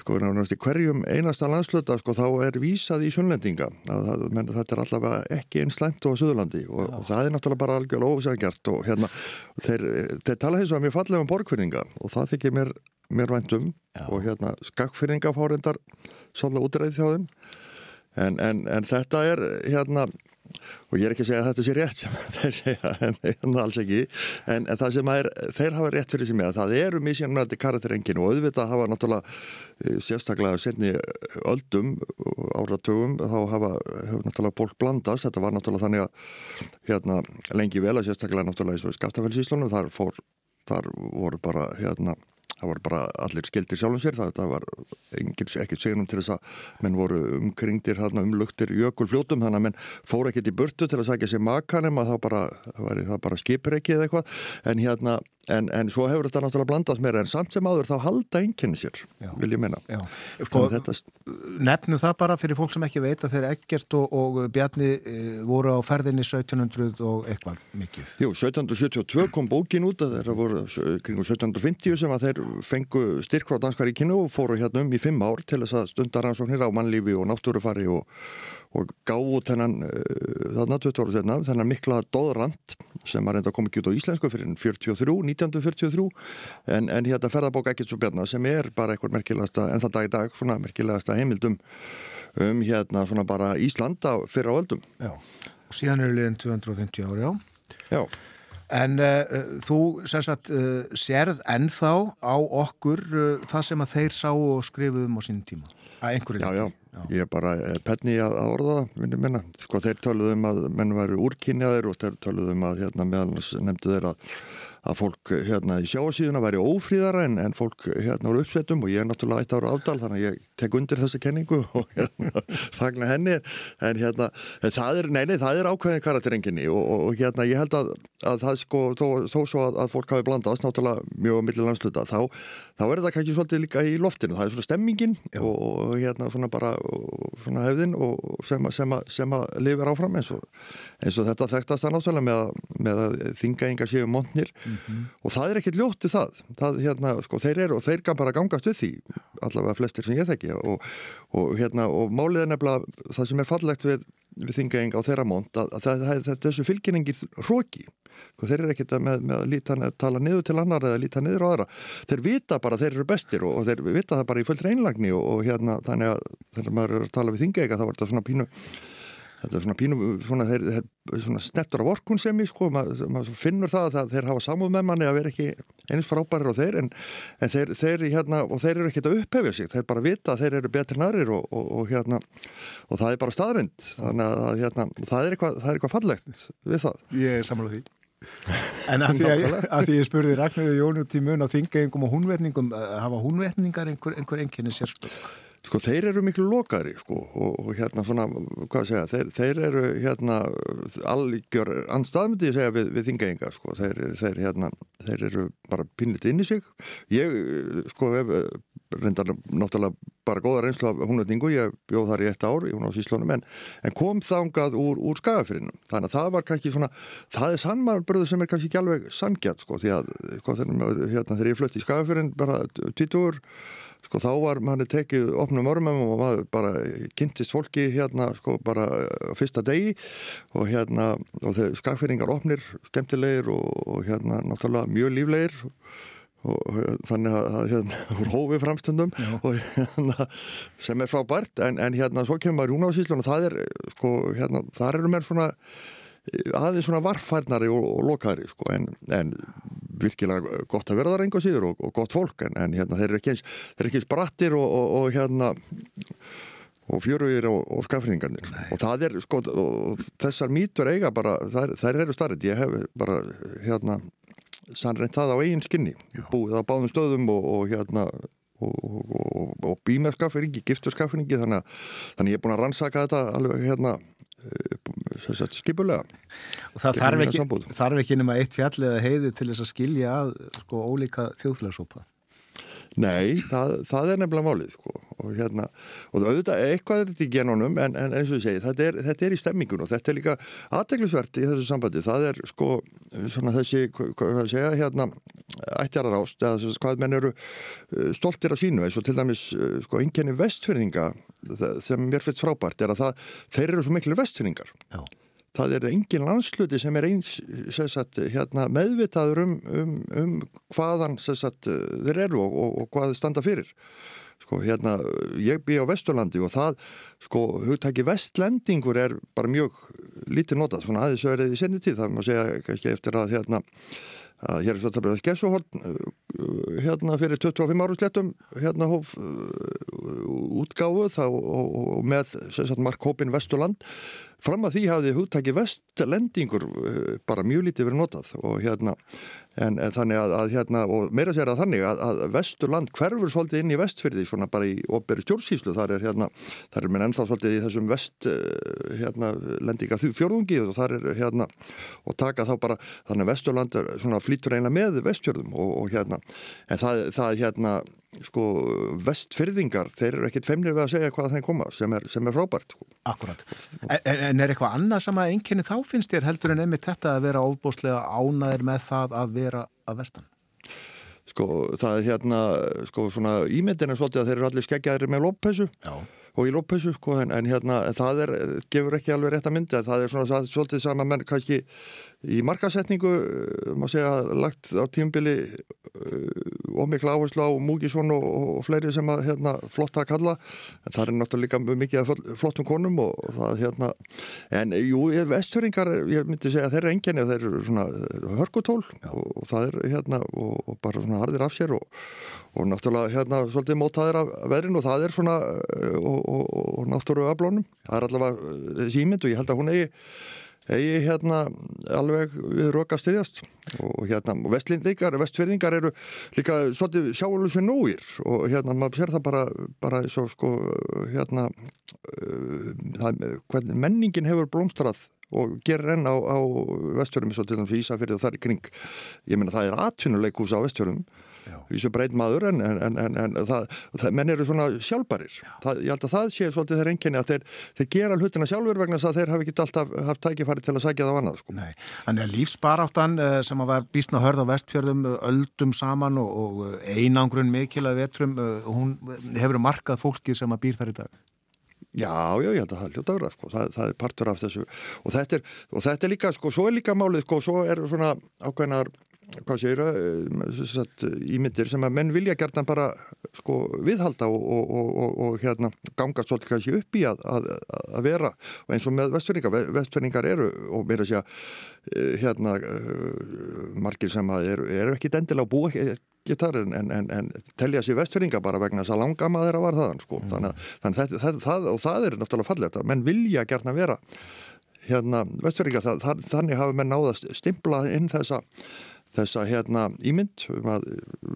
sko, í hverjum einasta landsluta sko, þá er vísað í sunnlendinga að, að, menn, þetta er allavega ekki einn slæmt á Suðurlandi og, það er náttúrulega bara algjörlega ósæðangjart og hérna þeir, þeir tala eins og að mér fallega um borgfyrninga og það þykir mér, mér væntum og hérna skakfyrninga fárendar svolítið útræðið þjá þeim en, en, en þetta er hérna og ég er ekki að segja að þetta sé rétt sem þeir segja, en, en alls ekki. En, það sem er, þeir hafa rétt fyrir sem ég að það eru misjánmældi karakterengin og auðvitað hafa náttúrulega eh, sérstaklega senni öldum áratugum, þá hafa náttúrulega fólk blandast, þetta var náttúrulega þannig að hérna lengi vel að sérstaklega náttúrulega og skaftafellsíslunum þar fór, þar voru bara hérna það voru bara allir skildir sjálfum sér það, það var ekkert segjum til þess að menn voru umkringdir hérna, umlugtir jökulfljótum þannig að menn fóru ekkert í burtu til að sækja sér makanum að bara, það var það bara skipur ekki eða eitthvað. En hérna En, en svo hefur þetta náttúrulega blandast meira en samt sem áður þá halda einnkynni sér, Já. vil ég meina. Já, sko, þetta, nefnum það bara fyrir fólk sem ekki veit að þeir Eggert og, og Bjarni e, voru á ferðinni 1700 og eitthvað mikið. jú, 1772 kom bókin út að þeirra voru kring 1750 sem að þeir fengu styrk frá Danskaríkinu og fóru hérna um í fimm ár til þess að stundar rannsóknir á mannlífi og náttúrufari og, og gáðu þennan uh, þarna 20 ára setna, þennan mikla dóðrand sem að reynda að koma ekki út á íslensku fyrir 43, 1943 en, en hérna ferðabók ekkert svo bjarna sem er bara eitthvað merkilegasta, en það dag í dag svona merkilegasta heimildum um hérna svona bara Íslanda fyrir á öldum. Já, og síðan eru liðin 250 ári á. Já. En uh, þú sem sagt uh, sérð ennþá á okkur uh, það sem að þeir sá og skrifuðum á sínum tíma. Að einhverju Já, leyti. já, ég er bara er penni að, orða það. Sko þeir töluðum að menn væri úrkynjaðir og þeir töluðum að hérna meðal nefndu þeir að, að fólk hérna í sjáasíðuna væri ófríðara en, en fólk hérna voru uppsettum og ég er náttúrulega eitt ára afdal þannig að ég tek undir þessu kenningu og hérna, fagna henni. En hérna, það er, neini, það er ákveðin karakterenginni og, og, og hérna ég held að, að það sko, þó, þó svo að, að fólk hafi blandast náttúrulega mjög á milli landsluta, þá, þá er það kannski svolítið líka í loftinu, það er svona stemmingin og, og hérna svona bara svona hefðin og sem, sem, að, sem að lifir áfram eins og, eins og þetta þekktast það náttúrulega með að, með að þingaengar séu montnir mm -hmm. og það er ekkit ljótt til það, það hérna, sko, þeir eru og þeir bara gangast við því allavega flestir sem ég þekki og, og hérna og málið er nefnilega það sem er fallegt við, við þingaenga á þeirra mont að, að það, það, þessu fylginningir hróki sko, þeir eru ekkit með, með að líta, tala niður til annar eða líta niður á aðra. Þeir vita bara að þeir eru bestir og, og þeir vita það bara í full reynlagni og, og hérna þannig að þegar maður er að tala við þingaenga þá var þetta svona pínu þetta er svona pínu, svona, þeir, þeir, svona snettur af orkun sem ég sko, maður mað finnur það að þeir hafa samúð með manni að vera ekki eins frábærir og þeir en, en þeir, þeir, hérna, og þeir eru ekkit að upphefja sig, þeir bara vita að þeir eru betri nærir og, og, og hérna og það er bara staðrind, þannig að hérna, það er eitthvað, það er eitthvað fallegt við það. Ég er samanlega því. En að því, að, að því ég spurði Ragnarður Jónu tímun á þingaengum og húnvetningum, hafa húnvetningar einhver, einhver? Sko þeir eru miklu lokaðri sko og, og hérna svona, hvað segja, þeir, þeir eru hérna algjör anstaðmyndi segja við, við þingaengar sko, þeir, þeir hérna, þeir eru bara pinnit inn í sig. Ég sko hef reyndar náttúrulega bara góða reynslu af húnutningu, ég bjóð þar í ett ár í hún á síslónum en, en kom þángað úr, úr skagafyrinum. Þannig að það var kannski svona, það er sannmarbröðu sem er kannski ekki alveg sangjart sko því að sko, hérna, þegar ég flutti í skagafyrin bara títur sko þá var manni tekið opnum ormum og maður bara kynntist fólki hérna sko bara fyrsta degi og hérna og þeir skakfyrringar opnir, skemmtilegir og, og hérna náttúrulega mjög líflegir og, þannig að hérna úr hófi framstundum og hérna sem er frábært en, en hérna svo kemur maður í húnáðsíslun og það er sko hérna þar eru mér svona aðeins svona varfærnari og, og lokaðri sko en, en virkilega gott að vera það reyngu síður og, og gott fólk en, en hérna þeir eru ekki eins, ekki eins brattir og, og hérna og fjöruðir og skafringarnir og það er sko þessar mítur eiga bara, þær, þær eru starrið ég hef bara hérna sannreint það á eigin skinni. Búið á báðum stöðum og hérna og, og, og bímerskafringi, gifturskafringi þannig að ég er búin að rannsaka þetta alveg hérna skipulega. Og það þarf ekki, þarf ekki nema eitt fjall eða heiði til þess að skilja að sko ólíka þjóðfélagsópa Nei, það, það er nefnilega málið sko. og hérna, og auðvitað eitthvað er þetta í genónum en, en eins og ég segi þetta er, þetta er í stemmingun og þetta er líka aðteglisvert í þessu sambandi, það er sko svona þessi, hvað ég segja hérna, ættjarar ást, eða hvað menn eru uh, stoltir af sínu eins og til dæmis uh, sko einkenni vestfyrninga sem mér finnst frábært er að það, þeir eru svo miklu vestfyrningar Já það er engin landsluti sem er eins sagt, hérna, meðvitaður um, um, um hvaðan sagt, þeir eru og, og, og hvað þeir standa fyrir. Sko, hérna, ég bý á Vesturlandi og það, sko, hugtæki vestlendingur er bara mjög lítið notað, svona aðeins öðrið í senni tíð, það má segja ekki eftir að hérna að hér er svo að tala um Skessuhóln uh, hérna fyrir 25 áru slettum hérna hóf uh, útgáfu þá og, og með Mark Hópin Vesturland. Fram að því hafði hugtæki vestlendingur uh, bara mjög lítið verið notað og hérna En, en þannig að, að hérna, og meira sér að þannig að, að vesturland hverfur svolítið inn í vestfyrði, svona bara í óberi stjórnsýslu, þar er hérna, þar er minn ennþá svolítið í þessum vest, eh, hérna, lendinga fjörðungi og þar er hérna, og taka þá bara, þannig að vesturland er svona flýtur einlega með vestfjörðum og, og hérna, en það, það hérna, sko, vestfyrðingar, þeir eru ekkit feimnir við að segja hvað þeim koma, sem er, sem er frábært. Sko. Akkurat. En, en er eitthvað annað sem að einnkynni þá finnst þér heldur en einmitt þetta að vera óbúslega ánaðir með það að vera að vestan? Sko, það er hérna, sko, svona ímyndin er svolítið að þeir eru allir skeggjaðir með lóppessu. Og í lóppessu sko en, en hérna það er, gefur ekki alveg rétt að mynda það er svona það, svolítið sama menn kannski í markasetningu eh, má segja lagt á tímbili ómikla eh, áherslu á Múkisson og, og fleiri sem að hérna, flotta að kalla. En það er náttúrulega mikið af flottum konum og það hérna. En jú, vestfjöringar, ég myndi segja þeir eru enginni, þeir eru svona hörgutól og, og það er hérna og, og bara svona harðir af sér og náttúrulega hérna svolítið mótaðir af veðrin og það er svona eh, og náttúrulega aflónum, það er allavega símynd og ég held að hún eigi eigi hérna alveg við roka styrjast og hérna vestlindingar, vestfyrðingar eru líka svolítið sjálusi nógir og hérna maður sér það bara, bara svo sko hérna uh, það, menningin hefur blómstrað og gerir enn á, á vestfjörðum eins og til dæmis Ísafjörði og þar í kring. Ég menna það er atvinnuleikús á vestfjörðum vísu breyt maður en, en, en, en það, það, menn eru svona sjálfbarir það, ég held að það sé svolítið þeir enginni að þeir, þeir gera hlutina sjálfur vegna þess að þeir hafi ekki alltaf haft tækifæri til að sækja það á annað sko. Nei, að lífsbaráttan eh, sem að var bísna hörð á vestfjörðum eh, öldum saman og, og eh, einangrun mikil að vetrum, hún hefur markað fólki sem að býr þar í dag. Já, já, ég held að það er hljóta að vera, sko. það, það er partur af þessu. Og þetta er, og þetta er líka, sko, svo er líka málið, sko, svo er svona ákveðnar hvað séir það, ímyndir sem að menn vilja gertan bara sko viðhalda og, og, og, og hérna ganga svolítið kannski upp í að, að, að vera og eins og með vestfjörningar, vestfjörningar eru og mér að segja hérna margir sem að eru, eru ekki dendilega búið ekki þar en, en, en, en telja sér vestfjörningar bara vegna þess að langa maður að var það sko. mm. þannig að þannig, það, það, það, það er náttúrulega fallegt að menn vilja gertan vera hérna vestfjörningar þannig hafa menn náðast stimpla inn þessa þessa hérna ímynd um að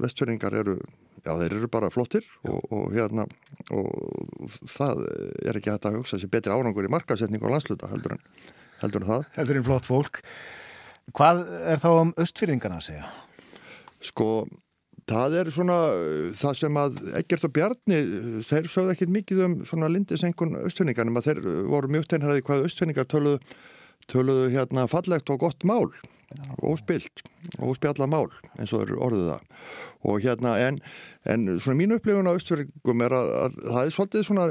vestfjörningar eru, já þeir eru bara flottir og, og hérna og það er ekki hægt að hugsa þessi betri árangur í markasetning og landsluta heldur en, heldur en það. Heldur en flott fólk. Hvað er þá um östfjörningarna að segja? Sko, það er svona það sem að Egert og Bjarni þeir sögðu ekkit mikið um svona lindisengun östfjörningar en þeir voru mjög tegnarði hvað östfjörningar töluðu, töluðu hérna fallegt og gott mál og spilt og spjalla mál eins og eru orðið það. Og hérna en, en svona mínu upplifun á östfjörðingum er að, að það er svolítið svona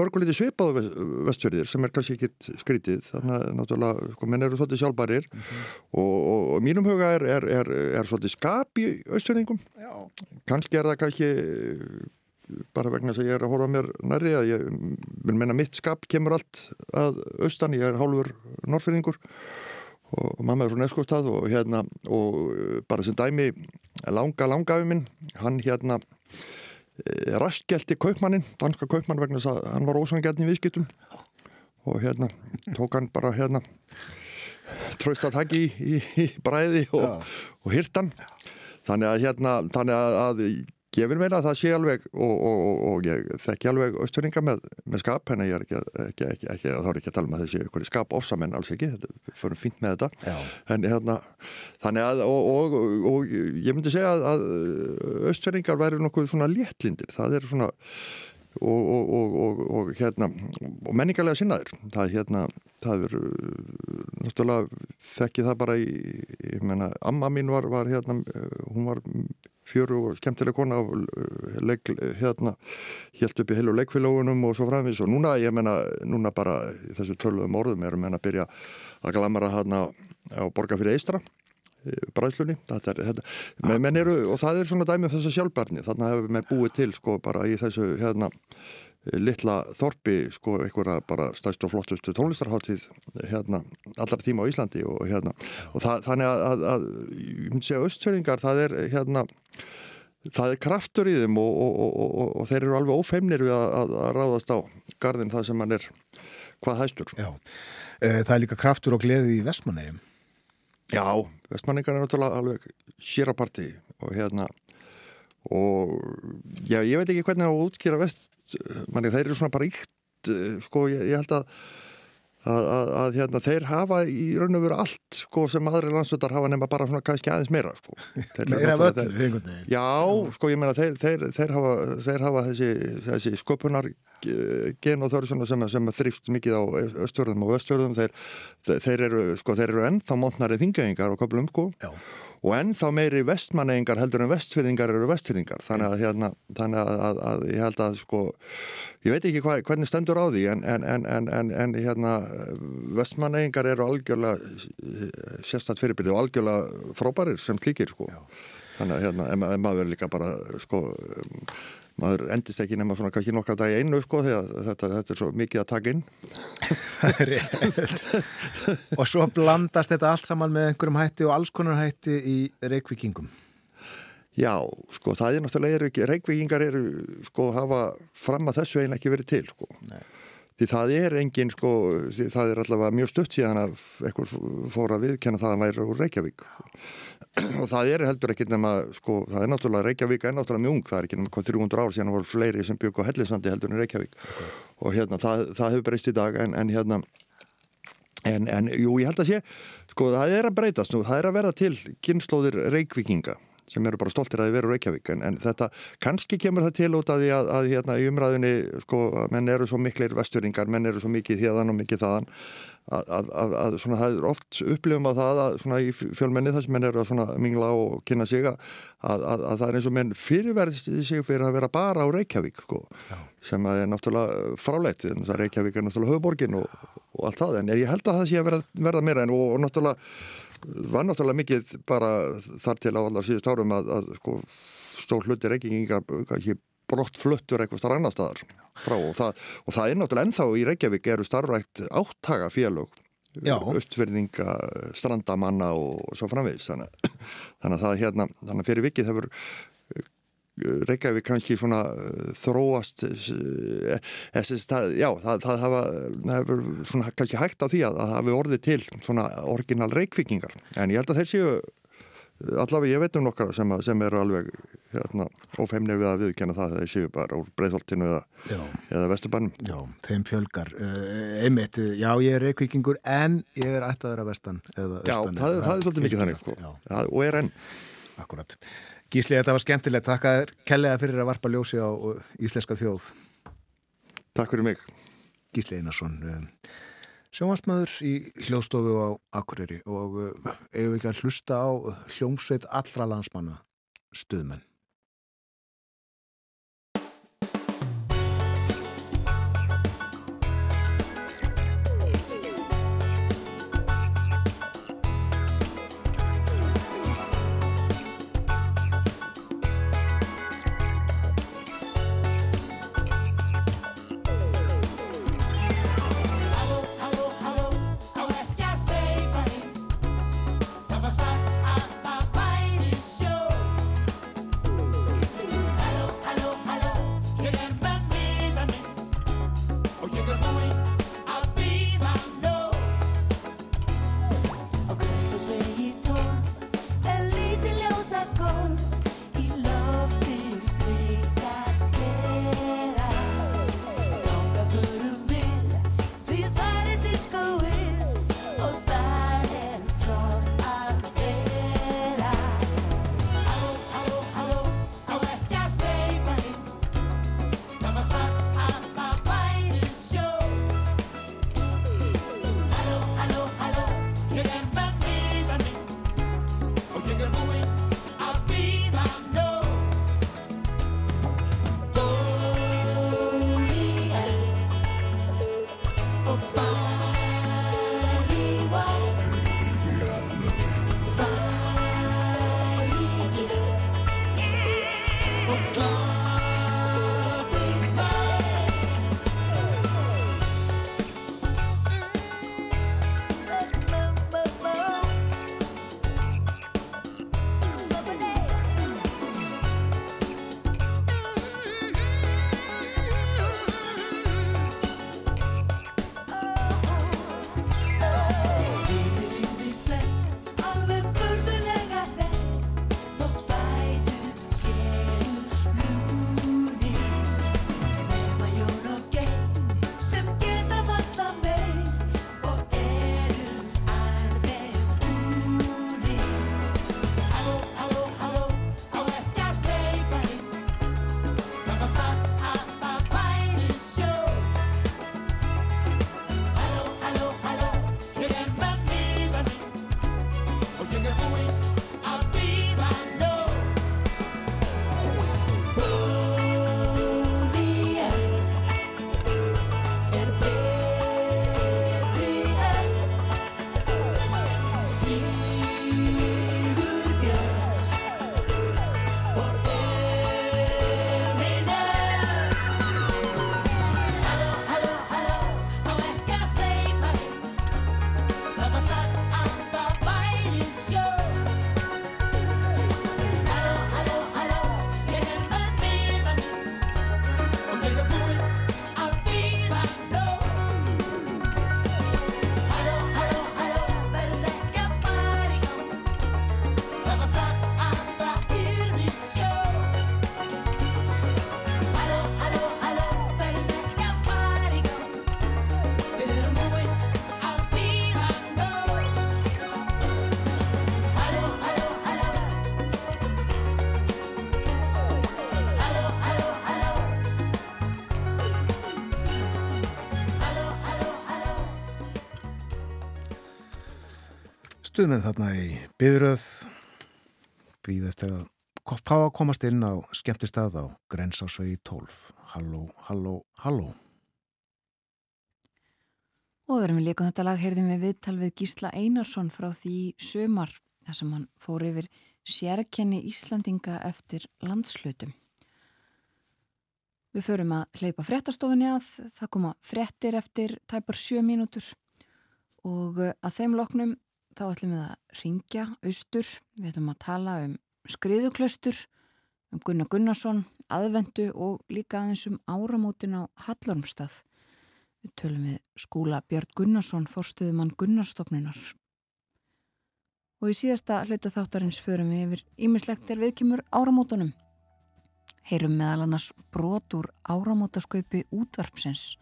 mörguliti svipað vestfjörðir sem er kannski ekkit skrítið þannig að náttúrulega sko menn eru svolítið sjálfbærir. Mm -hmm. og, og, og mínum huga er, er, er, er svolítið skap í östfjörðingum kannski er það kannski bara vegna þess að ég er að horfa mér næri að ég vil menna mitt skap kemur allt að austan, ég er hálfur norrfyrðingur og mamma er frá Neskóstað og hérna og uh, bara sem dæmi langa langafi minn hann hérna e, raskjelti kaupmannin, danska kaupmann vegna þess að hann var ósangjarni í viðskiptum. Og hérna tók hann bara hérna tröst að taki í, í, í bræði og, og hirtan þannig að hérna þannig að, að ég vil meina að það sé alveg og, og, og, og ég þekki alveg austurringa með, með skap, henni ég er ekki, ekki, ekki, ekki þá er ekki að tala með þessi skap ofsamenn alls ekki, þetta fyrir fint með þetta. En hérna, þannig að og ég myndi segja að, að austurringar væri nokkuð svona léttlindir, það er svona og hérna og menningarlega sinnaðir. Það hérna, það er náttúrulega þekki það bara í, ég menna, amma mín var, var hérna, hún var fjöru og skemmtileg kona uh, leik, hérna helt upp í heilu leikfélagunum og svo framvís og núna, ég menna, núna bara þessu töluðum orðum erum menna að byrja að glamara hérna á borga fyrir eistra bræðslunni. Og það er svona dæmi af þessu sjálfbarni þannig hefur mér búið til sko bara í þessu hérna litla þorpi sko einhverja bara stæst og flottustu tónlistarháttíð hérna allar tíma á Íslandi og hérna og það, þannig að, að, að ég myndi segja austfjörðingar það er hérna það er kraftur í þeim og, og, og, og þeir eru alveg ófeimnir við að, að ráðast á gardin það sem hann er hvað hæstur. Já, e, það er líka kraftur og gleði í Vestmannegjum Já, Vestmannegjum er náttúrulega alveg séraparti og hérna og já, ég veit ekki hvernig að útskýra vest manni þeir eru svona bara ykt sko, ég, ég held að að, að, að hérna, þeir hafa í raun og veru allt sko, sem aðri landslutar hafa nema bara svona kannski aðeins meira sko. meira völdur, einhvern veginn já, sko, ég meina þeir, þeir, þeir, hafa, þeir hafa þessi, þessi sköpunar gen og þörf sem, sem þrýfst mikið á östfjörðum og östfjörðum þeir, þeir eru, sko, þeir eru ennþá mótnari þingæðingar og köplum, sko. Já. Og ennþá meiri vestmanneingar heldur en vestfyrðingar eru vestfyrðingar þannig að, hérna, þannig að, að, að ég held að sko, ég veit ekki hva, hvernig stendur á því en, en, en, en hérna, vestmanneingar eru algjörlega sérstatt fyrirbyrði og algjörlega frábærir sem klíkir sko. þannig að hérna, en maður líka bara sko maður endist ekki nema svona kannski nokkra dag einu sko því að þetta, þetta er svo mikið að taka inn. Það er rétt. Og svo blandast þetta allt saman með einhverjum hætti og alls konar hætti í reikvikingum Já, sko það er náttúrulega, Reykjavíkingar eru sko hafa fram að þessu einn ekki verið til sko. Nei. því það er engin sko, það er allavega mjög stutt síðan að eitthvað fór að viðkenna það að væri úr Reykjavík og það er heldur ekki nema sko, það er náttúrulega Reykjavík er náttúrulega mjög ung, það er ekki nema hvað 300 ár síðan voru fleiri sem byggu á Hellisandi heldur en Reykjavík okay. og hérna það, það hefur breyst í dag en, en hérna en, en jú, ég held að sé sko, það er að breytast nú, það er að verða til kynnslóðir Reykvíkinga sem eru bara stoltir að þið veru Reykjavík. En, en þetta, kannski kemur það til út af því að, að hérna í umræðinni sko, menn eru svo miklir vesturingar, menn eru svo mikið þéðan og mikið þaðan að, að, að svona, það er oft upplifum að það að svona í fjölmenni þar sem menn eru að svona mingla og kynna sig að það er eins og menn fyrirverðist sig fyrir að vera bara á Reykjavík sko, sem er náttúrulega fráleitt en það Reykjavík er náttúrulega höfuborgin og, og allt það. En ég held að það sé að verða, verða meira en og, og náttúrulega var náttúrulega mikið bara þar til á allar síðust árum að, að sko, stór hluti reykingingar ekki brott fluttur eitthvað starf annar staðar frá. Og það, og það er náttúrulega ennþá í Reykjavík eru starfrækt áttaga félög östverðinga, strandamanna og svo framvegis. Þannig, þannig að það hérna, þannig að fyrir vikið hefur Reykjavík kannski svona uh, þróast þessi stað, já, það, það hafa það hefur svona kannski hægt á því að það hafi orðið til svona orginal reykvikingar, en ég held að þeir séu allavega ég veit um nokkara sem, sem eru alveg hérna, ofheimnir við að viðkjanna það að þeir séu bara úr breyðholtinu eða, eða vesturbarnum. Já, þeim fjölgar einmitt, já ég er reykvikingur en ég er ættaður af vestan eða Já, austan, það, það er svolítið mikið þannig sko. og er enn Akkurat. Gísli, þetta var skemmtilegt. Takk að kellega fyrir að varpa ljósi á íslenska þjóð. Takk fyrir mig. Gísli Einarsson, sjónvarsmaður í hljóðstofu á Akureyri og eigum við ekki að hlusta á hljómsveit allra landsmanna stuðmenn. Stuðmenn þarna í byðröð býð eftir að fá að komast inn á skemmtistað á Grensásvegi 12 Halló, halló, halló. Og verðum við líka þetta lag heyrðum við viðtal við Gísla Einarsson frá því sömar þar sem hann fór yfir sérkenni Íslandinga eftir landslutum. Við förum að hleypa fréttastofinni að, það koma fréttir eftir tæpar sjö mínútur. Og eh, að þeim loknum þá ætlum við að ringja austur, við ætlum að tala um skriðuklaustur, um Gunnar Gunnarsson, aðvendu og líka aðeins um áramótin á Hallormstað. Við tölum við skúla Björn Gunnarsson, forstuðumann Gunnarstofnunar. Og í síðasta hluta þáttarins förum við yfir ímislegt er viðkymur áramótunum. Heyrum meðal annars brot úr áramótaskaupi útvarpsins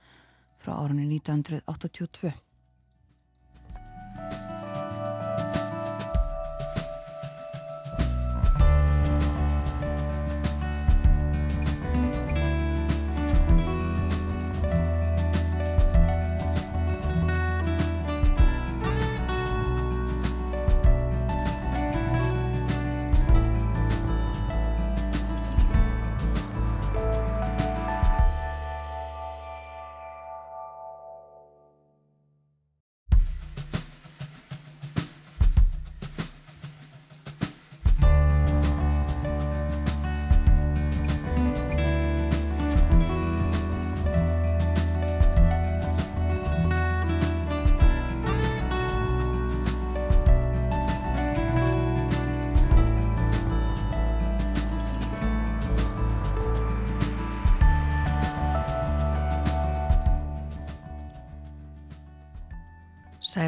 frá árunni 1982.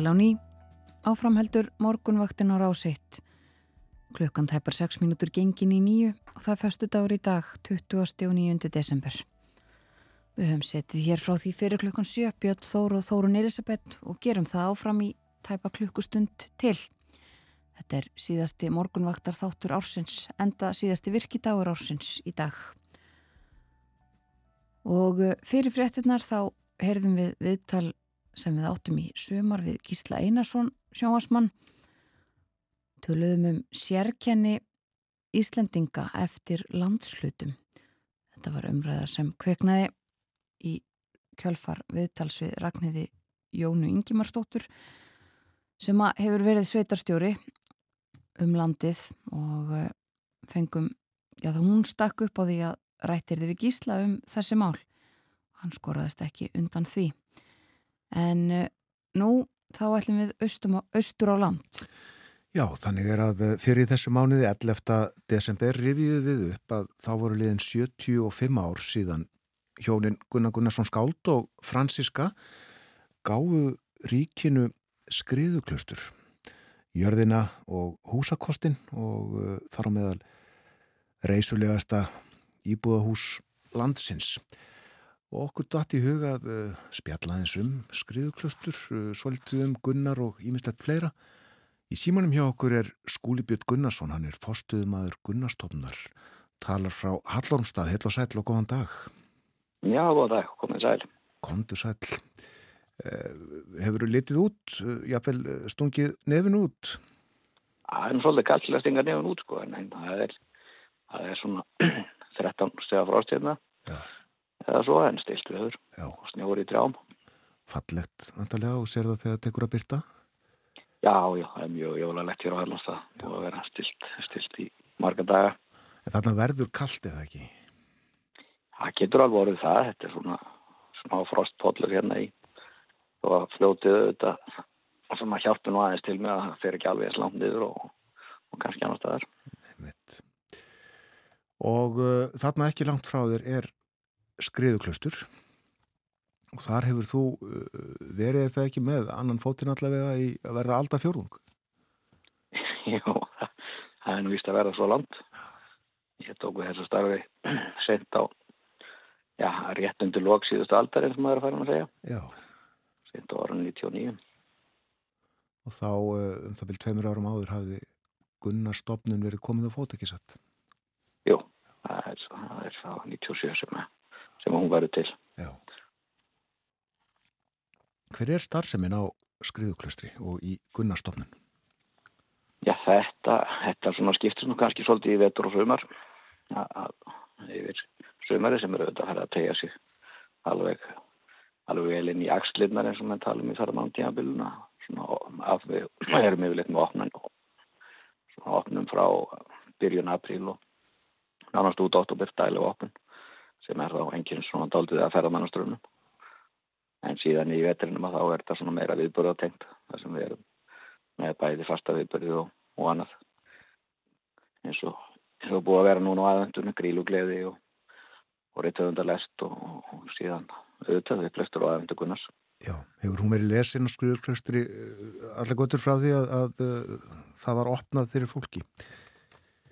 á ný, áframheldur morgunvaktin á rásitt. Klukkan tæpar 6 mínútur gengin í nýju og það er föstu dagur í dag, 20. og 9. desember. Við höfum setið hér frá því fyrir klukkan 7, Björn Þóru og Þórun Elisabeth og gerum það áfram í tæpa klukkustund til. Þetta er síðasti morgunvaktar þáttur ársins, enda síðasti virkidagur ársins í dag. Og eh, fyrir fréttinnar þá heyrðum við viðtal sem við áttum í sömar við Gísla Einarsson sjóasmann töluðum um sérkenni Íslendinga eftir landslutum. Þetta var umræða sem kveknaði í kjölfar viðtals við Ragnhiði Jónu Ingimarsdóttur sem hefur verið sveitarstjóri um landið og eh, fengum, já það hún stakk upp á því að rættir þið við Gísla um þessi mál. Hann skoraðist ekki undan því. En uh, nú þá ætlum við austum austur á land. Já, þannig er að fyrir þessu mánuði 11. desember rifiðu við upp að þá voru liðin 75 ár síðan hjónin Gunnar Gunnarsson Skáld og Franziska gáðu ríkinu skriðuklustur, jörðina og húsakostin og uh, þar á meðal reysulegasta íbúðahús landsins og okkur datt í huga að uh, spjallaðins um skriðuklustur, uh, svolítið um Gunnar og ímislegt fleira. Í símanum hjá okkur er Skúli Björn Gunnarsson, hann er forstuðumadur Gunnarstofnar, talar frá Hallormstað, heil og sæl og góðan dag. Já, góðan dag, komið sæl. Kondu sæl. Uh, hefur þú litið út, jáfnvel stungið nefn út? Það er svolítið til að stinga nefn út, sko, en það er, það er svona 13 stegar frástíðna. Já. Eða svo, en stilt viður og snjóður í trjám. Fallegt, vantarlega, og sér það þegar það tekur að byrta? Já, já, það er mjög jólalegt hér á Hællandstað. Búið að vera stilt, stilt í marga daga. En þarna verður kallt eða ekki? Það getur alveg orðið það, þetta er svona smá frostpollur hérna í og fljótið auðvitað sem að hjálpa nú aðeins til með að það fer ekki alveg eins langt niður og, og kannski annar staðar. Einmitt. Og uh, þarna ekki langt frá þér er skriðuklaustur og þar hefur þú uh, verið er það ekki með annan fótinn allavega í að verða alda fjórðung. Jú, það er nú víst að verða svo langt. Ég tók við þessu starfi sent á, já, rétt undir lók síðustu aldar eins og maður er að fara að segja. Já. Sent á árun 99. Og þá uh, um það vil tveimur árum áður hafði Gunnar stopnun verið komið á fót ekki satt. Jú, það er, það er þá 97 sem, að- sem hún verður til. Já. Hver er starfsemin á skriðuklaustri og í Gunnar stopnun? þetta, þetta skiptir nú kannski svolítið í vetur og sumar að, að yfir sumari sem eru auðvitað að fara að tegja sig alveg, alveg vel inn í axlinnar eins og við talum í þarmann tímabiluna svona að við erum yfirleitt með opnun svona opnum frá byrjun apríl og nánast út átt og byrja dælu opnun sem er þá enginn svona daldið að ferða mannaströfnum en síðan í vetrinum að þá er þetta svona meira viðbörðatengt þar sem við erum með bæði fasta viðbörði og, og annað. Eins og, eins og búið að vera núna á aðvendunum grílugleði og, og reytöfundarlest og, og síðan auðvitað við flestur á aðvendu Gunnars. Já, hefur hún verið lesin á skriðurklaustri allar gotur frá því að, að, að það var opnað þeirri fólki?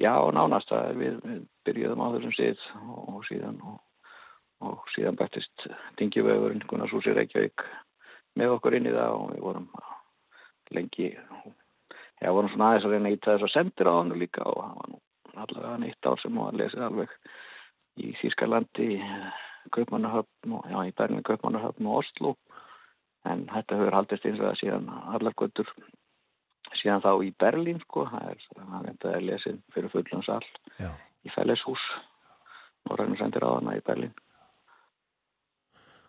Já, nánast að við, við byrjuðum á þessum síð og síðan og og síðan bættist Dingjavegurinn Gunnarshúsi Reykjavík með okkur inn í það og við vorum lengi já, vorum svona aðeins að reyna að íta þess að sendir á hann líka og það var nú allavega neitt ár sem var lesið alveg í Þýskalandi Kaupmannahöfn og já, í Berlin Kaupmannahöfn og Oslo. En þetta höfur haldist eins og það síðan allar göttur síðan þá í Berlín sko, er, það er lesið fyrir fullansall í Felleshús og ræðinu sendir á hana í Berlín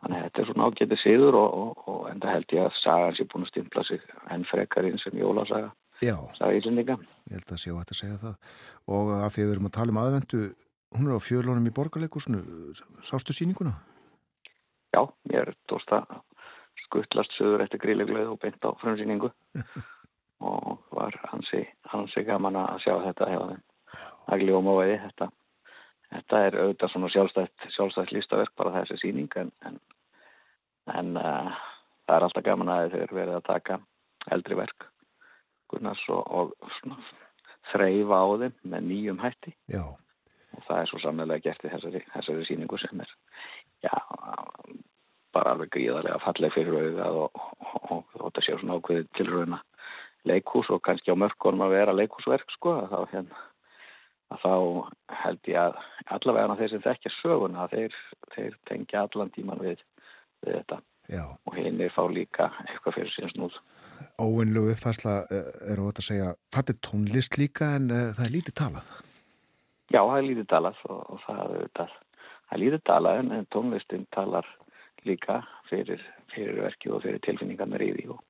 Þannig að þetta er svona ágætið síður og, og, og enda held ég að sagan sé búin að stimpla sig enn frekarinn sem jólasaga. Já, saga Íslandinga. Ég held að sé á þetta að segja það. Og að því að við erum að tala um aðvendu, hún er á fjölunum í borgarleikusinu, sástu síninguna? Já, mér er tósta skuttlast söður eftir grílegleið og beint á frumsýningu og var hansi, hansi gaman að sjá þetta hefa þeim. Það gljóma veiði þetta. Þetta er auðvitað svona sjálfstætt, sjálfstætt listaverk bara þessi síning en, en en uh, það er alltaf gaman að þeir verið að taka eldri verk Gunnars og, og þreyfa á þeim með nýjum hætti já. og það er svo samlega gert í þessari, þessari síningu sem er já, bara alveg gríðarlega falleg fyrir auðvitað og, og, og þetta séu svona ákveðið tilröðina leikús og kannski á mörkunum að vera leikúsverk sko að þá hérna að þá held ég að allavega þeir sem þekkja söguna þeir, þeir tengja allan tíman við við þetta. Já. og hinn er fá líka eitthvað fyrir síðan snúð. Óvinnlegu uppfærsla eh, er ótt að segja fattir tónlist líka en uh, það er lítið talað. Já, það er lítið talað og, og það, er, það er lítið talað en, tónlistin talar líka fyrir, fyrir verki og fyrir tilfinningarnar í því og,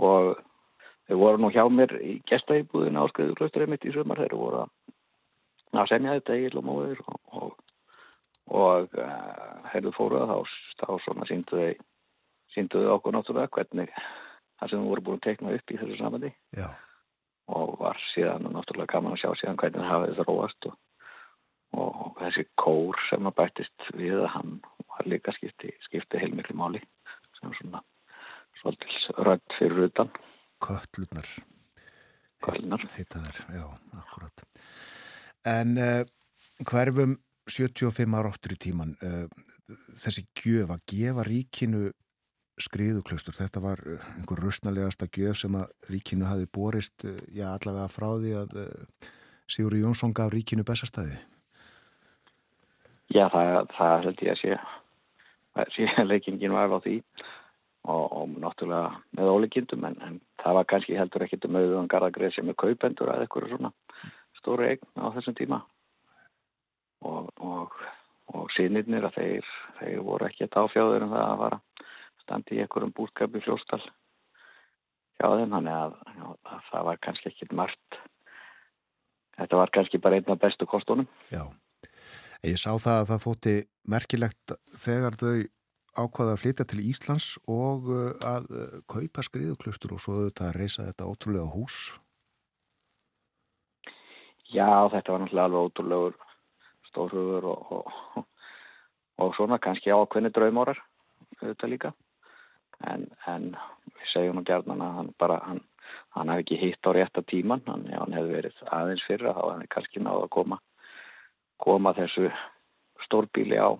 og þau voru nú hjá mér í gestaýbúðin á skriðuklausturinn mitt í sömar þeir voru að semja þetta í Lomóður og, og og uh, eh, fóruða þá, þá svona sínduðu sínduðu okkur náttúrulega hvernig það sem við vorum búin að tekna upp í þessu samandi Já. og var síðan náttúrulega gaman að sjá síðan hvernig það hafið það róast og, og, þessi kór sem að bættist við að hann var líka skipti, skipti heilmikli máli sem svona svolítið rödd fyrir utan. Köllurnar Köllurnar Heita þær, já, akkurat. En uh, hverfum 75 ára áttur í tíman uh, þessi gjöf að gefa ríkinu skriðuklaustur, þetta var eh, einhver rustnalegasta gjöf sem að ríkinu hafi borist, uh, já allavega frá því að Sigur Jónsson gaf ríkinu bestastæði Já, það, það held ég að sé að sé leikingin var á því og, og náttúrulega með óleikindum en, en það var kannski heldur ekkit um auðvitað garðagrið sem er kaupendur eða eitthvað svona stóri eign á þessum tíma og, og, og sínirnir að þeir, þeir voru ekki að áfjáður um það að fara. Standi í einhverjum búrskapi fljóstal hjá þeim þannig að, að það var kannski ekki margt. Þetta var kannski bara einn af bestu kostunum. Já, ég sá það að það þótti merkilegt þegar þau ákvaða að flytja til Íslands og uh, að uh, kaupa skriðuklustur og svo auðvitað að reysa þetta ótrúlega hús. Já, þetta var náttúrulega alveg ótrúlegur stórhugur og, og, og svona kannski ákveðni draumórar auðvitað líka. En, en við segjum nú gerðan að hann bara hann, hann hef ekki hitt á rétta tíman hann, já, hann hefði verið aðeins fyrra þá hann hefði kannski náðu að koma koma þessu stórbíli á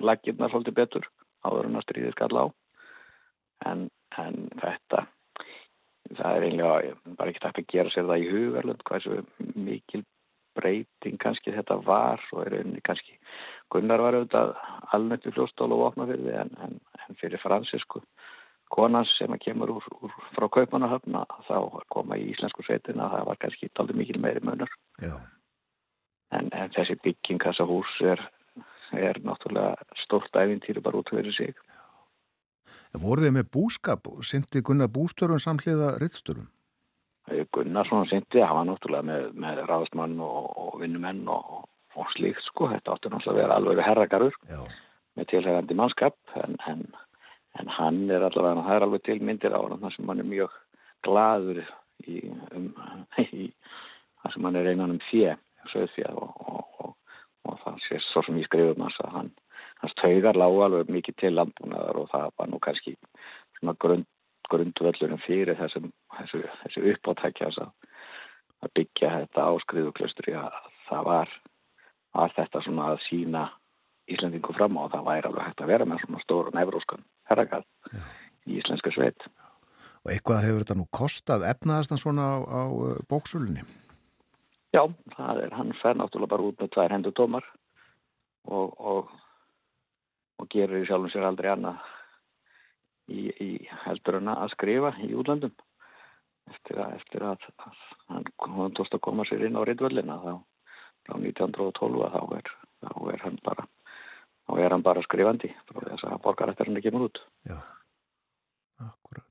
laggirna svolítið betur áður en að stríðið skall á. En, en þetta það er einlega bara ekki takk að gera sér það í hvað þessu mikil breyting kannski þetta var og er einnig kannski Gunnar var auðvitað alnættu fljóstól og vopna fyrir því en, en, en fyrir fransisku konans sem að kemur úr, úr frá kaupanahöfna þá koma í íslensku sveitina það var kannski aldrei mikil meiri munur Já. en, en þessi bygging þessa hús er, er náttúrulega stórt æfintýri bara út fyrir sig Voruð þið með búskap? Sindi Gunnar bústörun samhliða rittstörun? Gunnarsson sindi, hann var náttúrulega með, með ráðsmann og, og vinnumenn og, og slíkt sko, þetta átti náttúrulega að vera alveg herragarur Já. með tilhægandi mannskap en, en, en hann er allavega, það er alveg til myndir á hann sem hann er mjög gladur í, um, í þar sem hann er einan um fjö, söðfjö og, og, og það sé svo sem ég skrifum hans að hann, hans taugar lág alveg mikið til landbúnaðar og það var nú kannski svona grund grundvöllurinn fyrir þessum, þessu, þessu uppáttækja að byggja þetta áskriðuklaustri að það var að þetta svona að sína Íslandingu fram á og það væri alveg hægt að vera með svona stóru nefróskan herragal í Íslenska sveit. Og eitthvað hefur þetta nú kostað efnaðast svona á, á bóksölunni? Já, það er, hann fer náttúrulega bara út með tvær hendur tómar og, og, og gerir í sjálfum sér aldrei annað í, í heldur en að skrifa í útlandum eftir að, eftir að, að hann tóst að koma sér inn á reyndvöldina þá frá 1912 þá er, þá er hann bara þá er hann bara skrifandi frá þess að borgarættarinn kemur út. Já, akkurat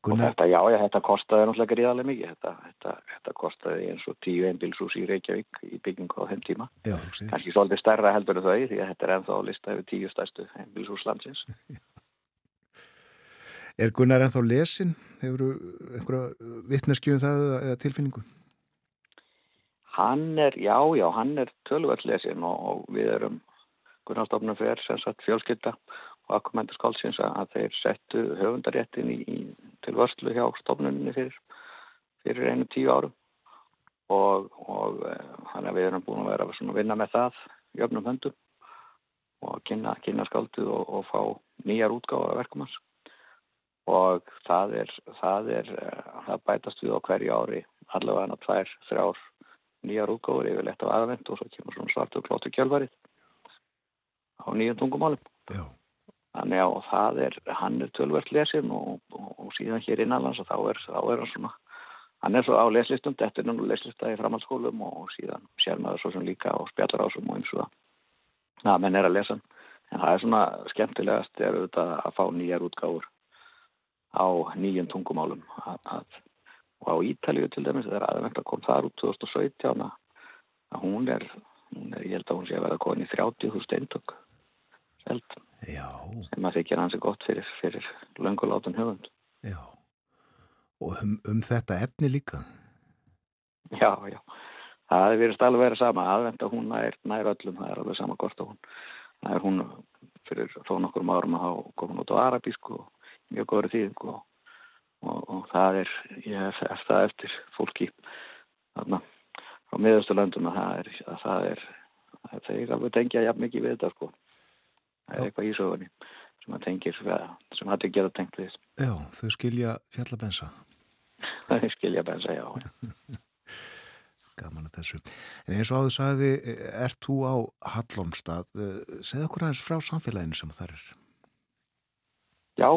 Gunnar... og þetta, já, já, þetta kostiði náttúrulega gríðarlega mikið. Þetta, þetta, þetta kostiði eins og tíu einbilsús í Reykjavík í byggingu á þeim tíma. Já, kannski svolítið stærra heldur en þau því að þetta er ennþá að lista yfir tíu stærstu einbilsús landsins Er Gunnar ennþá lesin? Hefur einhverja vittneskjöðum það eða tilfinningu? Hann er, já, já, hann er tölvöld lesin og, og við erum Gunnarstofnum fyrir sem sagt fjölskylda og akkumentarskálsins að þeir settu höfundaréttin í, í, til vörslu hjá stofnunni fyrir, fyrir einu tíu árum og, og hann er við erum búin að vera að vinna með það jöfnum höndum og kynna, kynna skáldu og, og fá nýjar útgáða verkum hans og það er, það er, það bætast við á hverju ári allavega hann að tvær, þrjár nýjar útgáður yfirleitt á aðvend og svo kemur svona svartu og klóttu kjálfarið á nýjum tungumálum. Já. Þannig að það er, hann er tölvert lesin og, og, og síðan hér innanlands og þá er, þá er hann svona, hann er svo á leslistum, þetta er nú leslista í framhaldsskólum og síðan sér maður svo sem líka á spjallarásum og eins og það. Menn er að lesa. En það er svona skemmtilegast er auðvitað að fá nýjar útgáður á nýjum tungumálum. Að, og á Ítalíu til dæmis þegar aðeins kom þar út 2017 að hún er, hún er ég held að hún sé að vera koni 30.000 eintök seld Já. sem að þykja hansi gott fyrir, fyrir löngulátun höfund. Já. Og um, um þetta efni líka? Já, já. Það er verið alveg verið sama. Aðvenda hún nær, nær öllum, það er alveg sama hvort að hún það er hún fyrir þó nokkur árum að hafa komin út á arabísku og mjög góður þýðing og, og, og það er ég hef það eftir fólki þarna á miðausturlöndum að það er að það er að þeir alveg tengja jafn mikið við þetta sko. Það er eitthvað ísögunni sem að tengir sem hætti að gera tengt við. Já, þau skilja fjallabensa. Þau skilja bensa, já. Gaman að þessu. En eins og áður sagði, ert þú á Hallomstað, segð okkur aðeins frá samfélaginu sem það er. Já,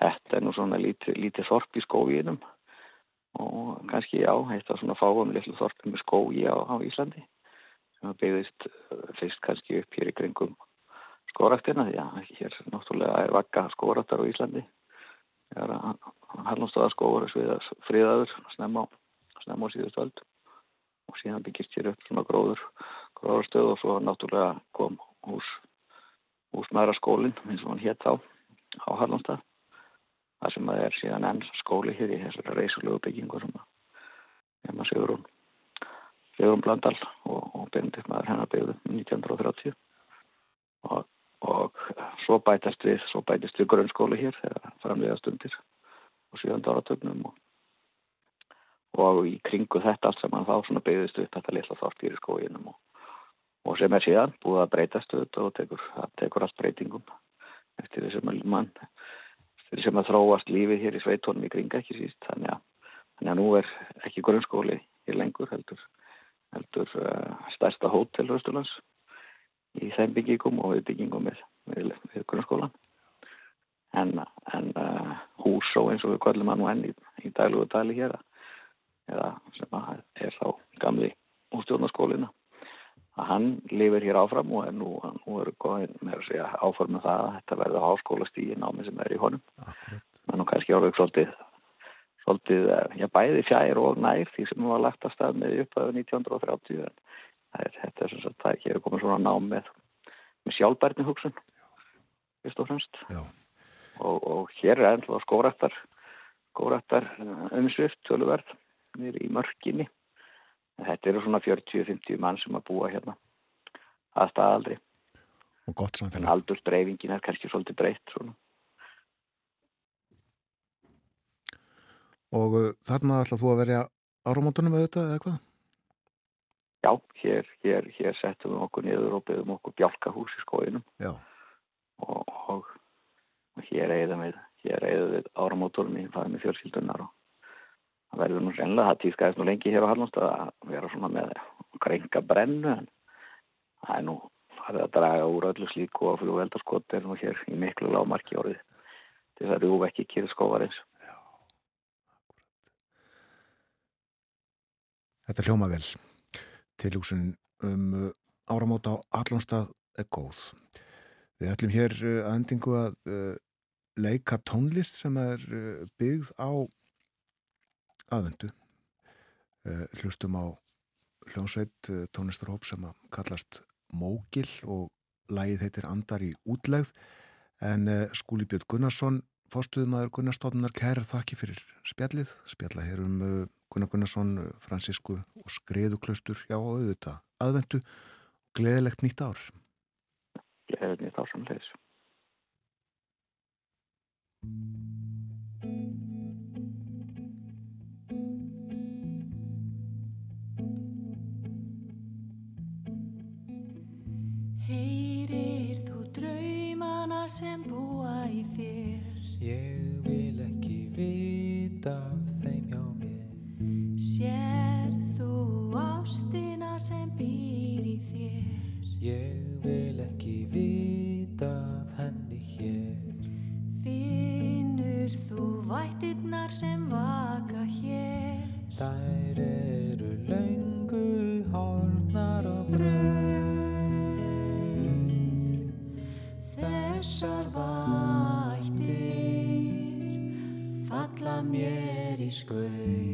þetta er nú svona lítið, lítið þorp í skóginum og kannski já, þetta er svona fáum litlu þorpum með skógi á, á Íslandi sem byggðist fyrst kannski upp hér í kringum skóraktina því að hér náttúrulega er vakka skóraktar á Íslandi. Þegar að Hallonstaða skóur er friðaður snemma, snemma á síðust völd og síðan byggist hér upp svona gróður gróðarstöð og svo náttúrulega kom hús húsmæra skólinn eins og hann hétt þá á Harlandstað það sem að er síðan enn skóli hér í þessari reysulegu byggingu sem að Sigurún Sigurún Blandal og, og Benedikt maður hennar byggðu 1930 og, og svo bætast við við grunnskóli hér framlega stundir og síðan dáratögnum og, og í kringu þetta allt sem hann þá svona byggðist upp þetta litla þort hér í skóginum og sem er síðan búið að breytast og tekur, tekur allt breytingum eftir þessum mann þessum að þróast lífið hér í sveitónum í kringa ekki síst. Þannig að, þannig að nú er ekki grunnskóli hér lengur heldur, heldur uh, stærsta hótel Rösturlands í þeim byggingum og við byggingum með, með, með grunnskólan en, en uh, húsó eins og við kvöllum hann nú enn í, í dælugu dæli hér eða sem að er þá gamli útstjórnaskólina að hann lifir hér áfram og er nú, nú eru góðin með að segja áforma það að þetta verður háskólastígi námi sem er í honum. Akkurat. menn og kannski orðið svolítið svolítið, eh, já bæði fjær og nær því sem var lagt að stað með upphæðu 1930 en er, þetta er sem sagt, það er hér komið svona nám með, með sjálfbærni hugsun fyrst og fremst. Og, og hér er ennþá skórættar skórættar umsvift tölverð nýri í mörginni þetta eru svona 40-50 mann sem að búa hérna að staðaldri og gott samfélag. aldursdreifingin er kannski svolítið breytt svona Og uh, þarna ætlað þú að verja áramótunum með þetta eða hvað? Já, hér, hér, hér settum við okkur niður og byggðum okkur bjálkahús í skóinum Já. og, og, og hér eigðum við, við áramótunum í í fjölskyldunar og það verður nú sennilega, það týðskæðist nú lengi hér á Hallnóstað að vera svona með krenka brennu en það er nú farið að draga úr öllu slíku og flugveldarskot er nú hér í miklu lágmarki orðið til þess að rúf ekki kýrskóvarins. Þetta hljóma vel. Tilhúsin um uh, áramóta á Allonstað er góð. Við ætlum hér uh, að uh, leika tónlist sem er byggð á aðvendu. Uh, hlustum á hljómsveit uh, tónlistarhóp sem að kallast Mógil og lagið heitir Andar í útlegð en uh, Skúli Björn Gunnarsson fórstuðumadur Gunnarstofnunar kærir þakki fyrir spjallið, spjalla hér um Gunnar Gunnarsson, Fransísku og Skriðuklaustur, já auðvitað aðvendu, gleðilegt nýtt ár Gleðið nýtt ár samleis. Heyrir sem búa í þér. Ég vil ekki vita af þeim hjá mér. Sér þú ástina sem býr í þér? Ég vil ekki vita af henni hér. Finnur þú vættirnar sem vaka hér? Þær eru löngu mér í skaut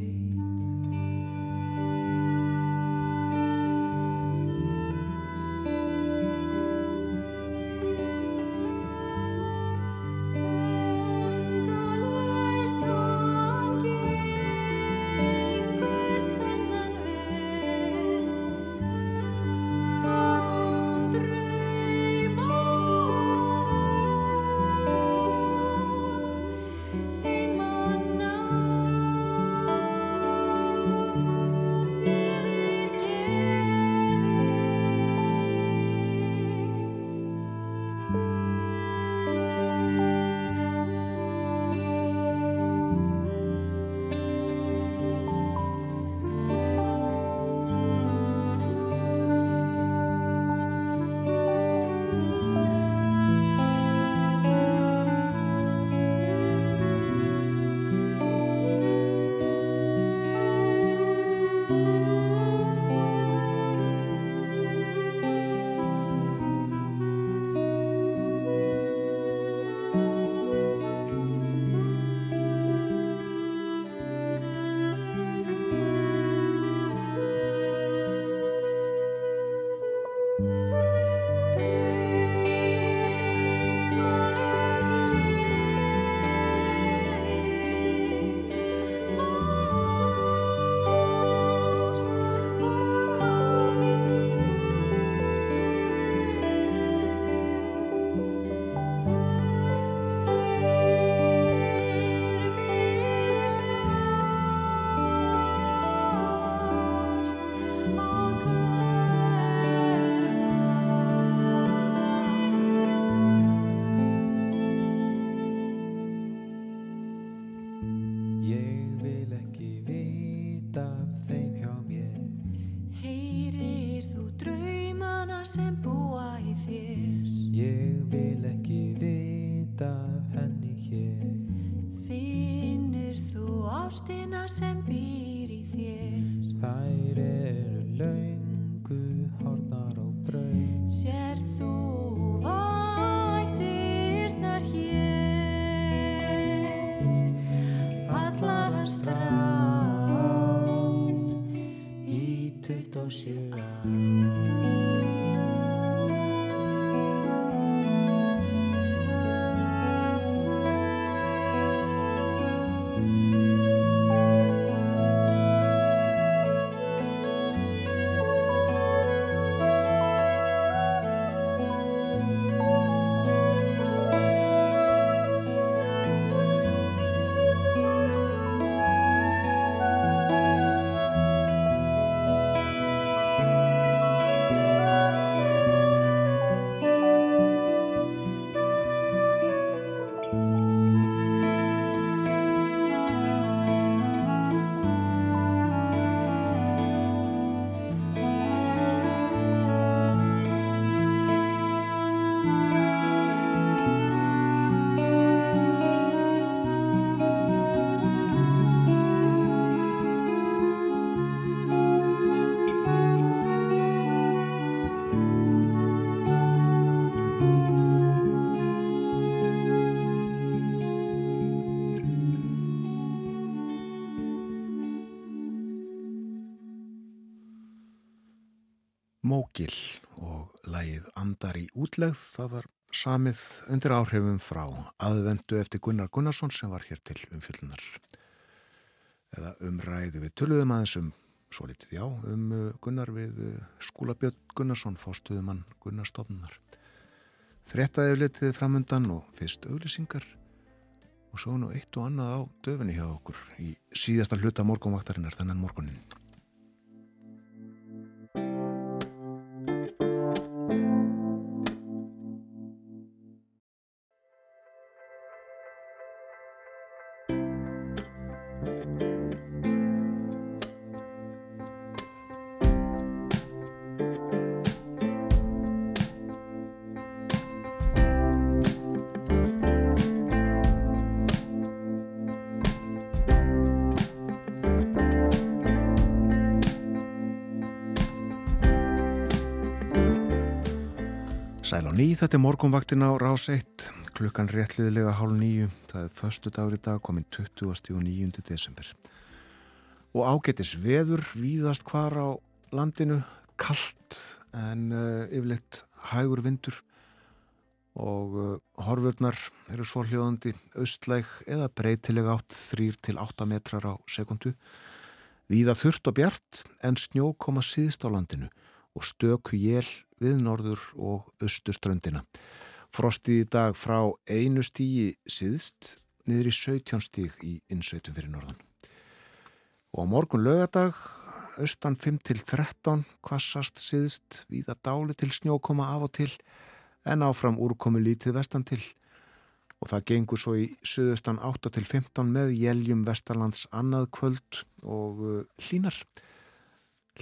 Mógil og lægið Andar í útlegð það var samið undir áhrifum frá aðvendu eftir Gunnar Gunnarsson sem var hér til umfyllunar eða umræðu við töluðum aðeins um svo litið já, um uh, Gunnar við uh, skúlabjörn Gunnarsson fórstuðumann Gunnarstofnunar Frettaði litið framundan og fyrst auglisingar og svo nú eitt og annað á döfinni hjá okkur í síðasta hluta morgunvaktarinnar þennan morgunin ný, þetta er morgunvaktin á rás 1, klukkan réttliðilega hálf nýju, það er förstu dagur í dag komin 20. og 9. desember. Og ágetis veður víðast hvar á landinu, kallt en uh, yfirleitt hægur vindur og uh, horfurnar eru svo hljóðandi austlæg eða breytileg átt 3 til 8 metrar á sekundu. Víða þurft og bjart en snjó koma síðst á landinu og stöku jél við norður og austuströndina. Frostið í dag frá einu stígi síðst niður í 17 stíg í innsveitum fyrir norðan. Og á morgun lögadag, austan 5 til 13, kvassast síðst viða dáli til snjókoma af og til en áfram úrkomi lítið vestan til og það gengur svo í söðustan 8 til 15 með jæljum vestarlands annað kvöld og uh,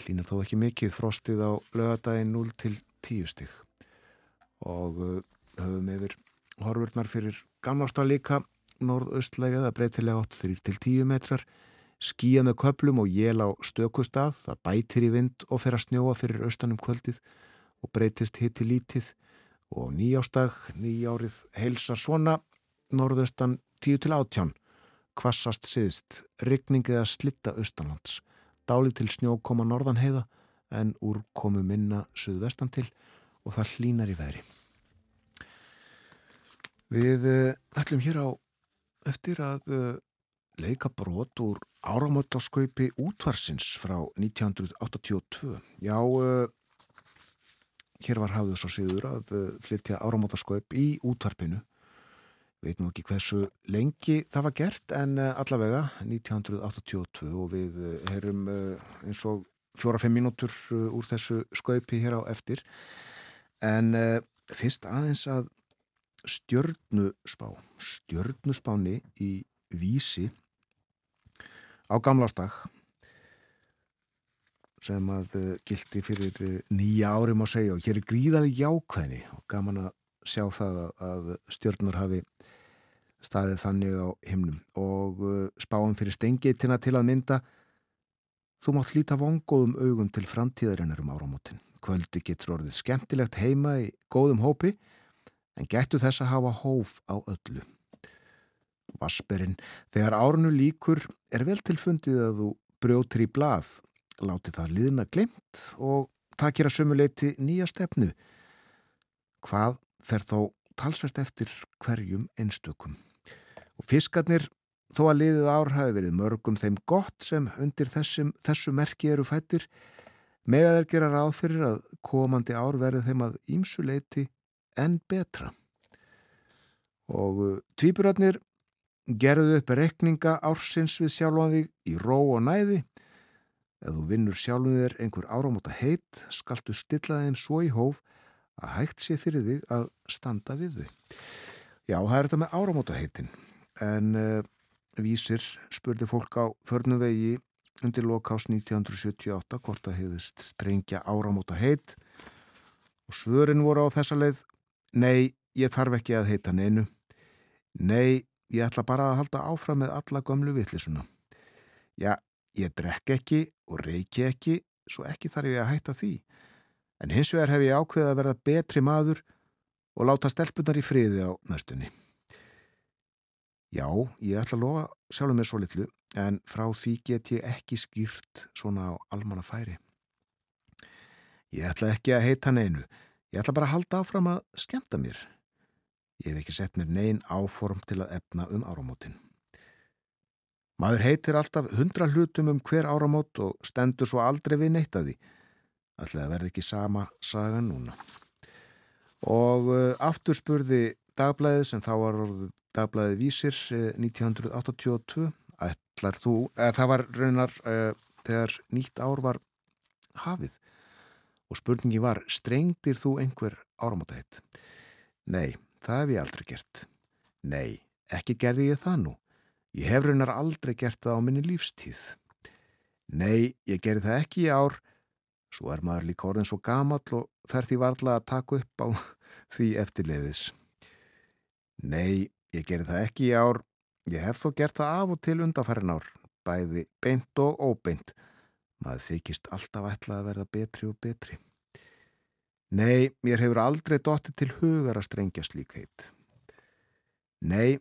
Hlínar þó ekki mikið frostið á lögadaginn 0 til 10 stig. Og uh, höfum yfir horfurnar fyrir gamlásta líka. Norðaustlega eða breytilega 8 3 til 10 metrar. Skíja með köplum og jél á stökustað það bætir í vind og fer að snjóa fyrir austanum kvöldið og breytist hitti lítið. Og nýjástag nýjárið heilsar svona. Norðaustan 10 til 18 kvassast siðst rigning eða slitta austanlands dálið til snjó koma norðan heiða en úr komu minna suðvestan til og það hlínar í veðri. Við eh, ætlum hér á eftir að eh, leika brot úr áramöttaskaupi útvarsins frá 1982. Já, eh, hér var hafðu svo síður að flytja áramöttaskaup í útvarpinu. Veit nú ekki hversu lengi það var gert en allavega 1982 og við heyrum eins og fjóra-fimm mínútur úr þessu skaupi hér á eftir. En fyrst aðeins að stjörnusspá, stjörnusspáni í vísi á gamlástag sem að gildi fyrir nýja ári má segja og hér er gríðarlega jákvæðni og gaman að sjá það að stjörnur hafi staðið þannig á himnum og uh, spáum fyrir stengeitina til að mynda þú mátt líta vongóðum augum til framtíðarinnar um áramótin. Kvöldi getur orðið skemmtilegt heima í góðum hópi en gættu þess að hafa hóf á öllu. Vasperinn, þegar árunu líkur er vel tilfundið að þú brjótir í blað, láti það liðna glimt og takir að sömuleiti nýja stefnu. Hvað fer þó talsvert eftir hverjum einstökum? Og fiskarnir, þó að liðið ár hafi verið mörgum þeim gott sem undir þessum, þessu merki eru fættir, með að þeir gera ráð fyrir að komandi ár verið þeim að ímsuleiti en betra. Og uh, tvíburarnir gerðu upp rekninga ársins við sjálfan þig í ró og næði. Ef þú vinnur sjálfum þér einhver áramóta heit, skaltu stilla þeim svo í hóf að hægt sé fyrir þig að standa við þig. Já, það er þetta með áramóta heitin. En uh, vísir spurði fólk á förnuvegi undir lokás 1978 hvort það hefðist strengja áramóta heit og svörin voru á þessa leið Nei, ég þarf ekki að heita neinu. Nei, ég ætla bara að halda áfram með alla gömlu vittlisuna. Já, ég drekk ekki og reiki ekki, svo ekki þarf ég að hætta því. En hins vegar hef ég ákveðið að verða betri maður og láta stelpunar í friði á næstunni. Já, ég ætla að lofa sjálfur mér svo litlu, en frá því get ég ekki skýrt svona á almanna færi. Ég ætla ekki að heita neinu, Ég ætla bara að halda áfram að skemta mér. Ég hef ekki sett mér neyn áform til að efna um áramótin. Maður heitir alltaf hundra hlutum um hver áramót og stendur svo aldrei við neitt að því. Ætla að verði ekki sama saga núna. Og uh, aftur spurði dagblæðið sem þá var dagblæðið vísir uh, 1982. Ætlar þú, eða það var raunar uh, þegar nýtt ár var hafið og spurningi var, strengdir þú einhver áramóta hitt? Nei, það hef ég aldrei gert. Nei, ekki gerði ég það nú. Ég hef raunar aldrei gert það á minni lífstíð. Nei, ég gerði það ekki í ár, svo er maður líka orðin svo gamall og fer því varla að taka upp á því eftirleiðis. Nei, ég gerði það ekki í ár, ég hef þó gert það af og til undanfærin ár, bæði beint og óbeint. Maður þykist alltaf ætla að verða betri og betri. Nei, mér hefur aldrei dottið til hugar að strengja slík heit. Nei,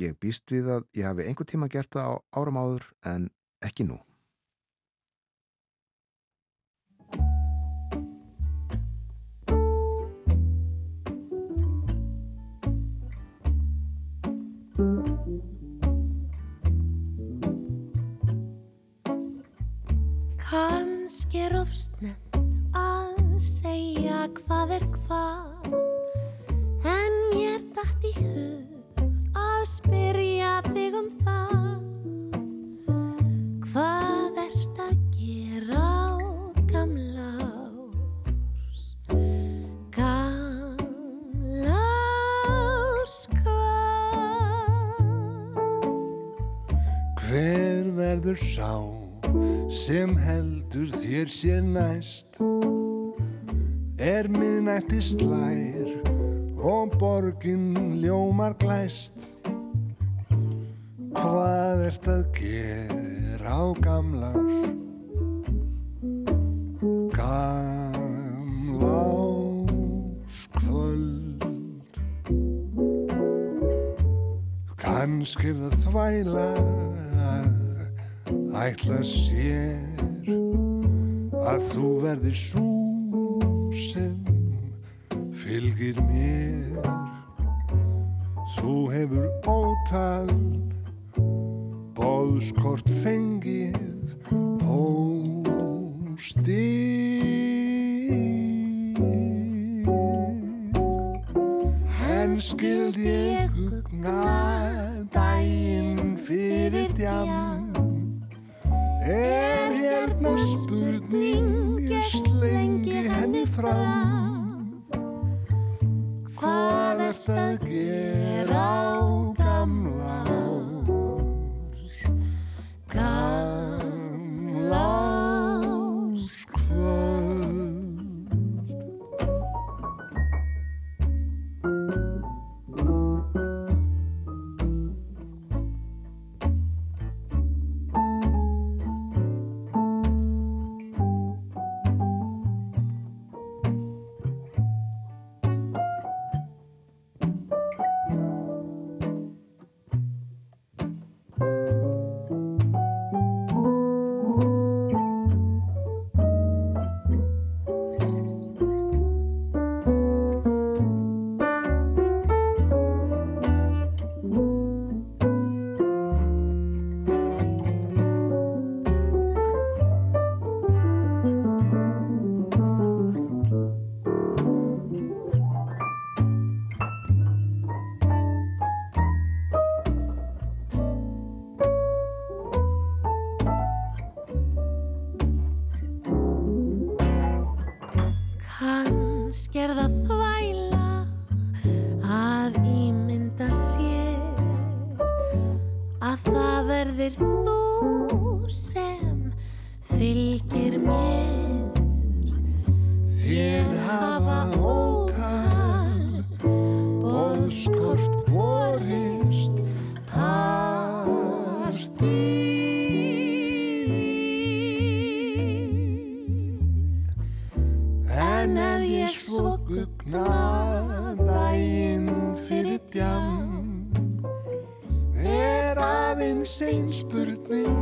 ég býst við að ég hafi einhver tíma gert það á áram áður en ekki nú. Kanski er ofsnefnt að segja hvað er hvað. En mér dætt í hug að spyrja þig um það. Hvað ert að gera á gamla ás Gamla ás hvað? Hver verður sá sem heldur þér sé næst. Er miðnætti slær og borgin ljómar glæst. Hvað ert að gera á gamlás Gamlás kvöld. Kannski er það þvæla ætla sér að þú verðir svo sem fylgir mér. Þú hefur ótal bóðskort fengið pósti En skildi ég gugna daginn fyrir djam Er hérna spurning? Ég slengi henni fram partí En ef ég svo gugna daginn fyrir djam er aðeins einn spurning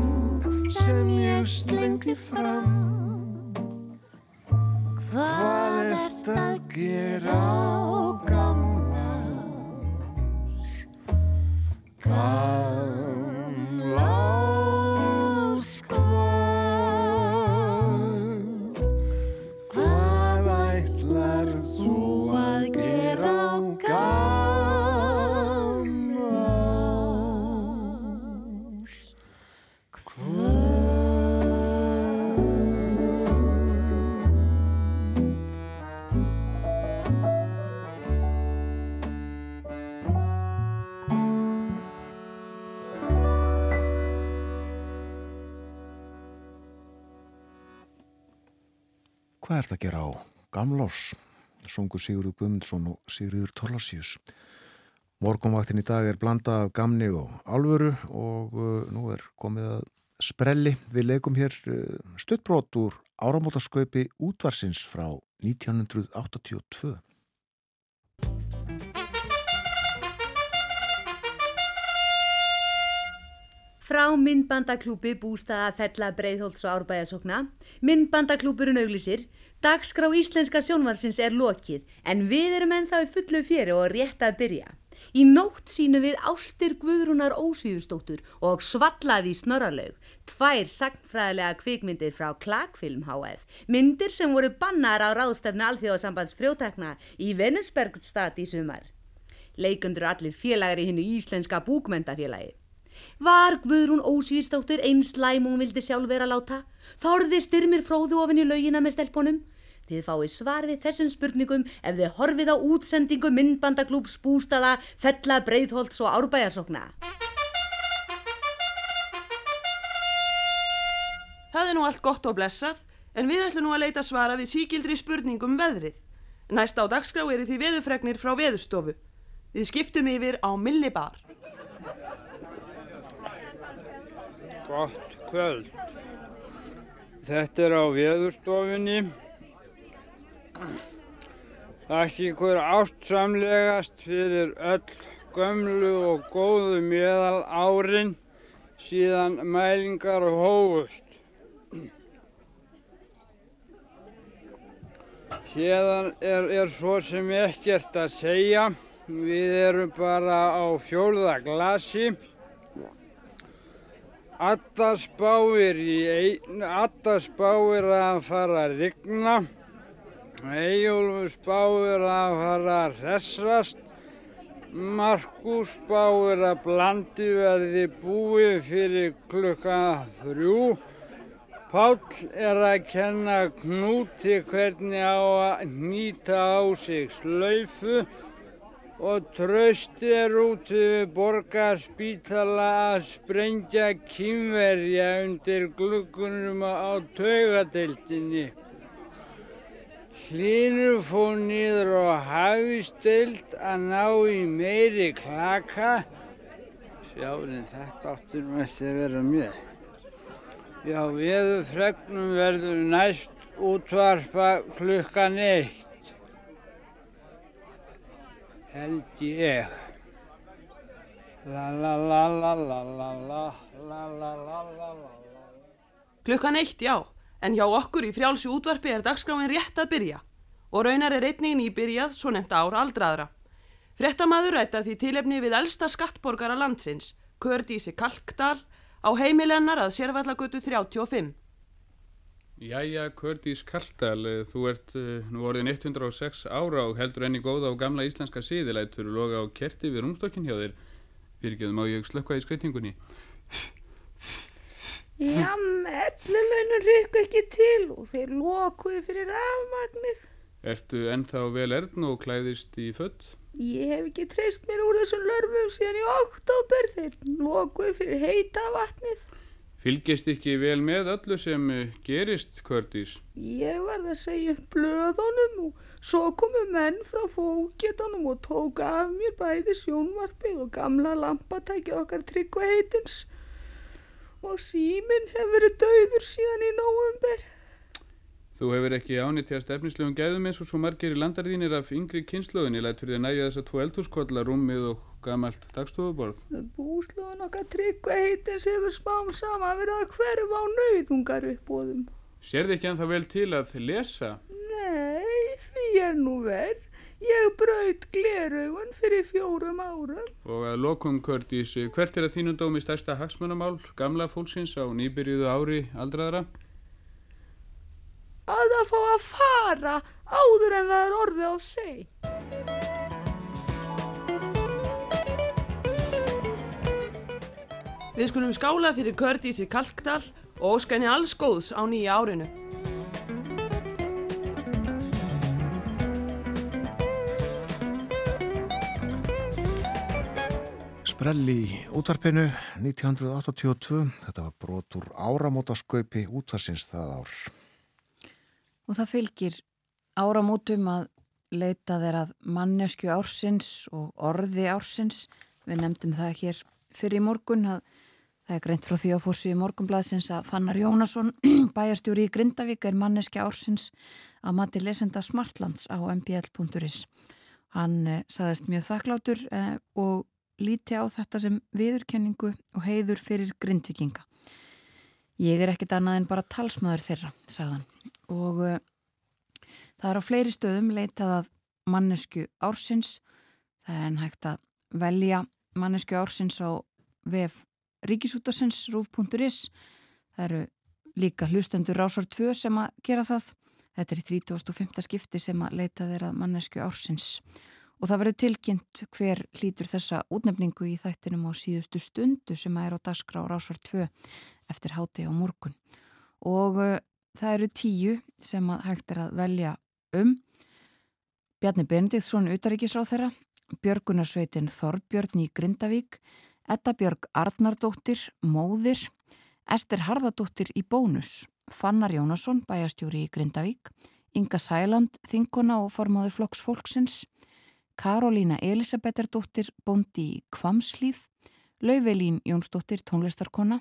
Hvað ert að gera á Gamlás? Songu Sigurður Guðmundsson og Sigurður Torlasíus. Morgonvaktin í dag er blanda af gamni og alvöru og uh, nú er komið að sprelli. Við leikum hér uh, stuttbrót úr áramótaskaupi útvarsins frá 1982. Frá myndbandaklúpi bústaða Fella Breiðholts og Árbæðasokna. Myndbandaklúpurinn auglýsir. Dagskrá íslenska sjónvarsins er lokið en við erum ennþá í fullu fjöri og rétt að byrja. Í nótt sínum við Ástir Guðrúnar Ósvíðustóttur og Svallaði Snorralaug, tvær sagnfræðilega kvikmyndir frá Klagfilm HF, myndir sem voru bannar á ráðstefnu Alþjóðasambands frjótekna í Venusbergstad í sumar. Leikundur allir félagar í hinnu íslenska búkmyndafélagi. Var Guðrún Ósvíðstóttur eins læm hún vildi sjálf vera láta? Þorði styrmir fróðu ofin í laugina með stelpunum? Þið fáið svar við þessum spurningum ef þið horfið á útsendingu myndbandaklúps bústaða, fella, breiðholts og árbæðasokna. Það er nú allt gott og blessað, en við ætlum nú að leita svara við síkildri spurningum veðrið. Næst á dagskrá eru því veðufregnir frá veðustofu. Við skiptum yfir á millibar. Gott kvöld. Þetta er á veðurstofunni. Þakki ykkur ástsamlegast fyrir öll gömlu og góðu meðal árin síðan mælingar hófust. Hérðan er, er svo sem ekkert að segja. Við erum bara á fjórða glasi. Adda spáir að fara að rigna. Eyjólfur spáir að fara að hressast. Markus spáir að blandi verði búið fyrir klukka þrjú. Páll er að kenna knúti hvernig á að nýta á sig slaufu og trösti er út við borgarspítala að sprengja kynverja undir glukkunum á taugadeildinni. Hlynur fór niður á hafisteild að ná í meiri klaka. Sjáðin, þetta áttur nú eftir að vera mér. Já, veðurfregnum verður næst útvarpa klukkan eitt. Held ég. La la la la la la la la la la la la Klukkan eitt, já, en hjá okkur í frjálsi útvarpi er dagskráin rétt að byrja og raunar er einnig nýbyrjað svo nefnt ár aldraðra. Frettamæður rætta því tilefni við elsta skattborgara landsins, Kördísi Kalkdal, á heimilennar að sérvallagötu 35. Jæja, Kördís Kaltal, eh, þú ert uh, nú orðin 106 ára og heldur enni góða á gamla íslenska síðilætur og loga á kerti við rúmstokkin hjá þér. Fyrirgeðum á ég slökka í skreitingunni. Já, mellulaunum rykku ekki til og þeir lokuðu fyrir afmagnið. Ertu ennþá vel erdn og klæðist í född? Ég hef ekki treyst mér úr þessum lörfum síðan í oktober þeir lokuðu fyrir heita vatnið. Fylgist ekki vel með öllu sem eh, gerist, Curtis? Ég verði að segja upp blöðunum og svo komu menn frá fókjetanum og tók af mér bæði sjónvarpið og gamla lampatækið okkar tryggva heitins. Og síminn hefur verið dauður síðan í nóvumber. Þú hefur ekki ánýttjast efnislegum gæðum eins og svo margir í landarðínir af yngri kynnslóðinni lætur þið næja þess að tvo eldhúskolla rúmið og gamalt dagstofuborð. Búslóðun okkar tryggva heitins hefur spám saman verið að hverfa á nauðungar uppbóðum. Sér þið ekki ennþá vel til að lesa? Nei, því er nú verð. Ég braut gleraugun fyrir fjórum árum. Og að lokum, Curtis, hvert er að þínum dómi stærsta hagsmunamál gamla fólksins á nýbyrjuðu ári aldraðra? Að það fá að fara áður en það er orðið á seg. Við skulum skála fyrir í Kalkdal og óska henni alls góðs á nýja árinu. Sprell í útvarpinu 1982. Þetta var brot úr áramótaskaupi útvarsins það ár. Og það fylgir áramótum að leita þeir að mannesku ársins og orði ársins. Við nefndum það hér fyrir morgun að það er greint frá því á fórsíu morgunblaðsins að Fannar Jónasson, bæjarstjóri í Grindavík, er manneski ársins að mati lesenda Smartlands á mbl.is. Hann eh, saðist mjög þakklátur eh, og líti á þetta sem viðurkenningu og heiður fyrir grindvikinga. Ég er ekkit annað en bara talsmaður þeirra, sagðan. Og uh, það er á fleiri stöðum leitað að mannesku ársins. Það er enn hægt að velja mannesku ársins á vef ríkisútasins rúf.is. Það eru líka hlustendur Rásar 2 sem að gera það. Þetta er í 35. skipti sem að leita þeirra mannesku ársins. Og það verður tilkynnt hver hlýtur þessa útnefningu í þættinum á síðustu stundu sem að er á dagskrá Rásar 2 eftir háti á morgun. Og uh, það eru tíu sem að hægt er að velja um. Bjarni Benediktsson, utaríkisráð þeirra, Björgunarsveitin Þorbjörn í Grindavík, Edda Björg Arnardóttir, Móðir, Ester Harðardóttir í Bónus, Fannar Jónasson, bæjastjóri í Grindavík, Inga Sæland, Þinkona og formáður flokks fólksins, Karolína Elisabethardóttir, Bondi í Kvamslíð, Lauvelín Jónsdóttir, tónlistarkona,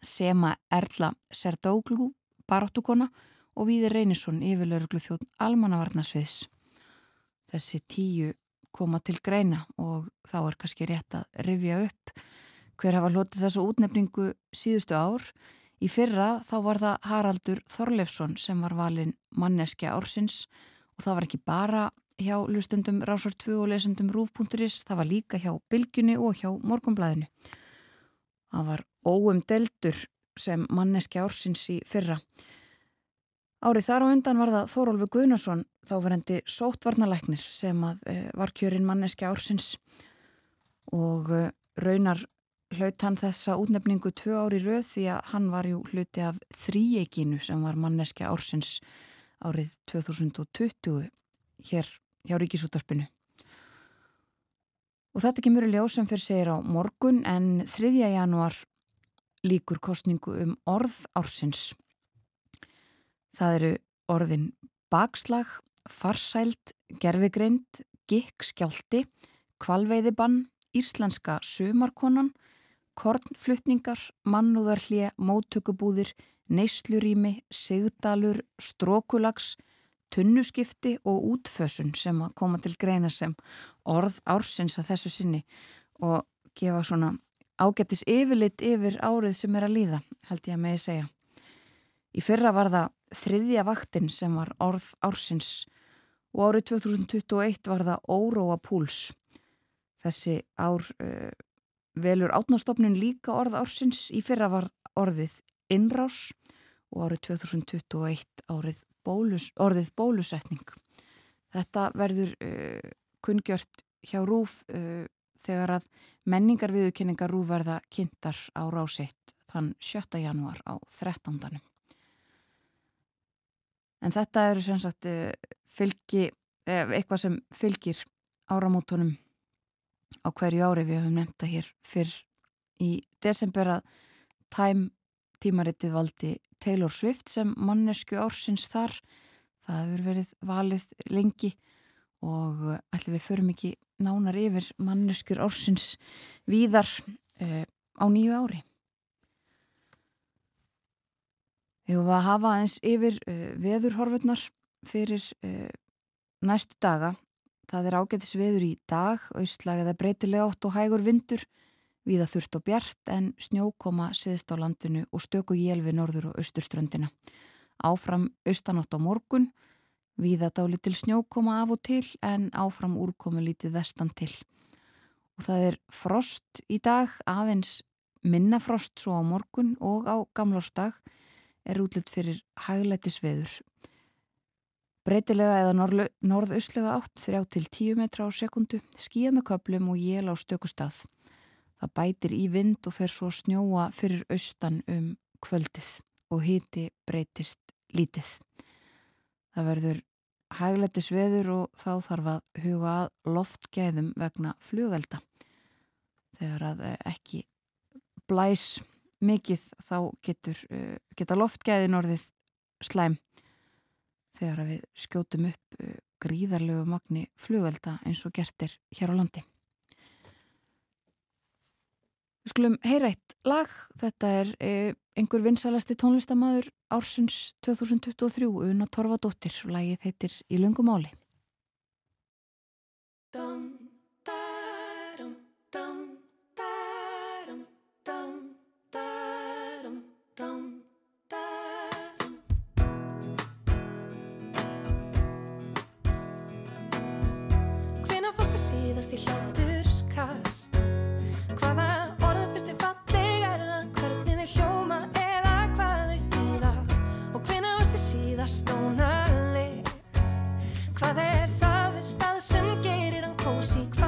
Sema Erla Serdóglú, baráttukona og Víði Reynisson, yfirlauruglu þjóðn Almannavarnasviðs. Þessi tíu koma til greina og þá er kannski rétt að rifja upp hver hafa hlotið þessu útnefningu síðustu ár. Í fyrra þá var það Haraldur Þorleifsson sem var valin manneskja ársins og það var ekki bara hjá hlustundum Rásar 2 og lesundum Rúf.is, það var líka hjá Bilgjunni og hjá Morgonblæðinu. Það var óumdeldur sem manneskja ársins í fyrra. Árið þar á undan var það Þórólfi Guðnason, þáverendi sótvarnalæknir sem að, e, var kjörinn manneskja ársins og e, raunar hlaut hann þessa útnefningu tvö ári rauð því að hann var jú hluti af þríeikinu sem var manneskja ársins árið 2020 hér hjá Ríkisútarpinu. Og þetta kemur í ljós sem fyrir segir á morgun en 3. januar líkur kostningu um orð ársins. Það eru orðin bakslag, farsælt, gerfigreind, gikkskjálti, kvalveiðibann, íslenska sömarkonan, kornflutningar, mannúðarhlje, móttökubúðir, neyslurími, sigdalur, strókulags, tunnuskipti og útfösun sem að koma til greina sem orð ársins að þessu sinni og gefa svona ágættis yfirleitt yfir árið sem er að líða, held ég að megi segja. Í fyrra var það þriðja vaktin sem var orð ársins og árið 2021 var það óróa púls. Þessi ár uh, velur átnástofnun líka orð ársins, í fyrra var orðið innrás og árið 2021 árið bólus, orðið bólusetning. Þetta verður uh, kungjört hjá Rúf uh, þegar að menningar viðurkenningar Rúf verða kynntar á rásitt þann 7. janúar á 13. En þetta eru sem sagt uh, fylgi, eitthvað sem fylgir áramótonum á hverju ári við höfum nefnda hér fyrr í desember að Time tímaritið valdi Taylor Swift sem mannesku ársins þar. Það hefur verið valið lengi og ætlum við förum ekki nánar yfir manneskur ársins víðar á nýju ári. Við höfum að hafa eins yfir uh, veðurhorfurnar fyrir uh, næstu daga. Það er ágætis veður í dag, austlag eða breytilega átt og hægur vindur, viða þurft og bjart en snjókoma siðst á landinu og stöku jél við norður og austurströndina. Áfram austanátt á morgun, viða dáli til snjókoma af og til en áfram úrkomu lítið vestan til. Og það er frost í dag, aðeins minna frost svo á morgun og á gamlársdag er útlut fyrir hæglætisveður. Breytilega eða norðaustlega átt 3-10 metra á sekundu, skíða með köplum og jél á stökustaf. Það bætir í vind og fer svo snjóa fyrir austan um kvöldið og hiti breytist lítið. Það verður hægletis veður og þá þarf að huga að loftgæðum vegna flugelda. Þegar að ekki blæs mikið þá getur, geta loftgæðin orðið slæm þegar við skjótum upp gríðarlegu magni flugelda eins og gertir hér á landi. Við skulum heyra eitt lag, þetta er eh, einhver vinsalasti tónlistamæður ársins 2023, Una Torfadóttir, lagið heitir Í lungumáli. Hvenær í hláturskast? Hvaða orð finnst þið falleg er það? Hvernig þið hljóma eða hvað þið þýða? Og hvenær varstu síðast ónaleg? Hvað er það við stað sem gerir hann kósi? Hvað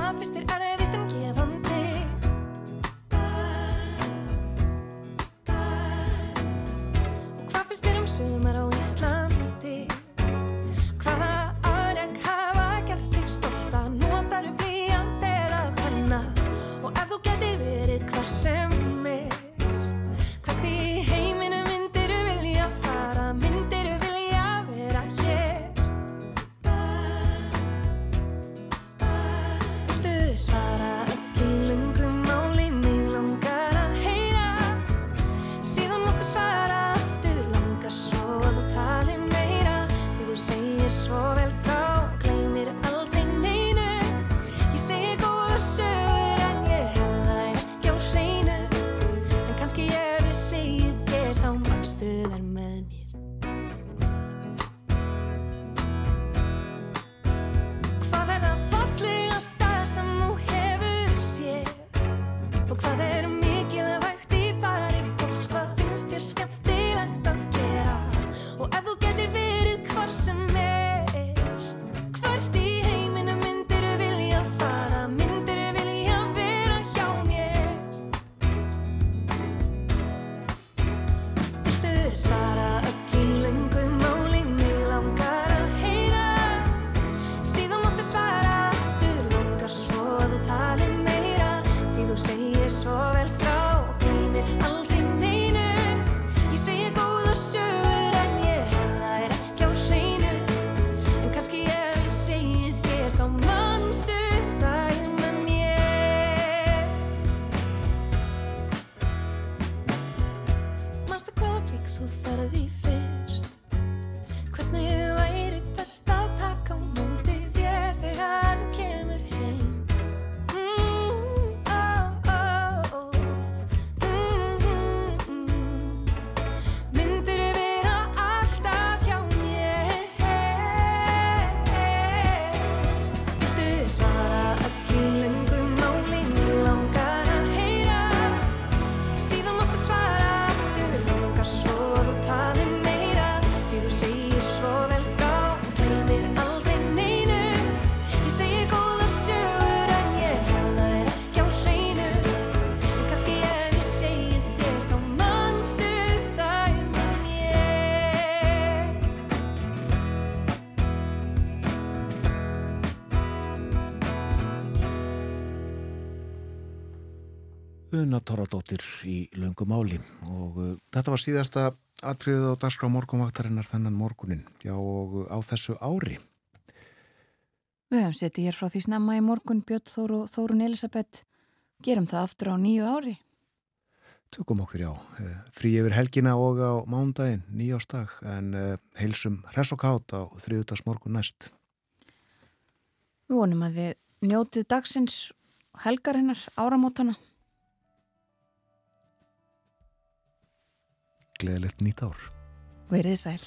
Una Tóradóttir í löngu máli og uh, þetta var síðasta atriðið á dagskrá morgunvaktarinnar þennan morgunin já og uh, á þessu ári Við höfum setið hér frá því snemma í morgun Björn Þór og Þórun Elisabeth. Gerum það aftur á nýju ári. tökum okkur já, uh, frí yfir helgina og á mándaginn, nýjástag en uh, heilsum hress og kátt á þriðutags morgun næst Við vonum að þið njótið dagsins helgarinnar áramótana. Gleðilegt nýtt ár Verið sæl.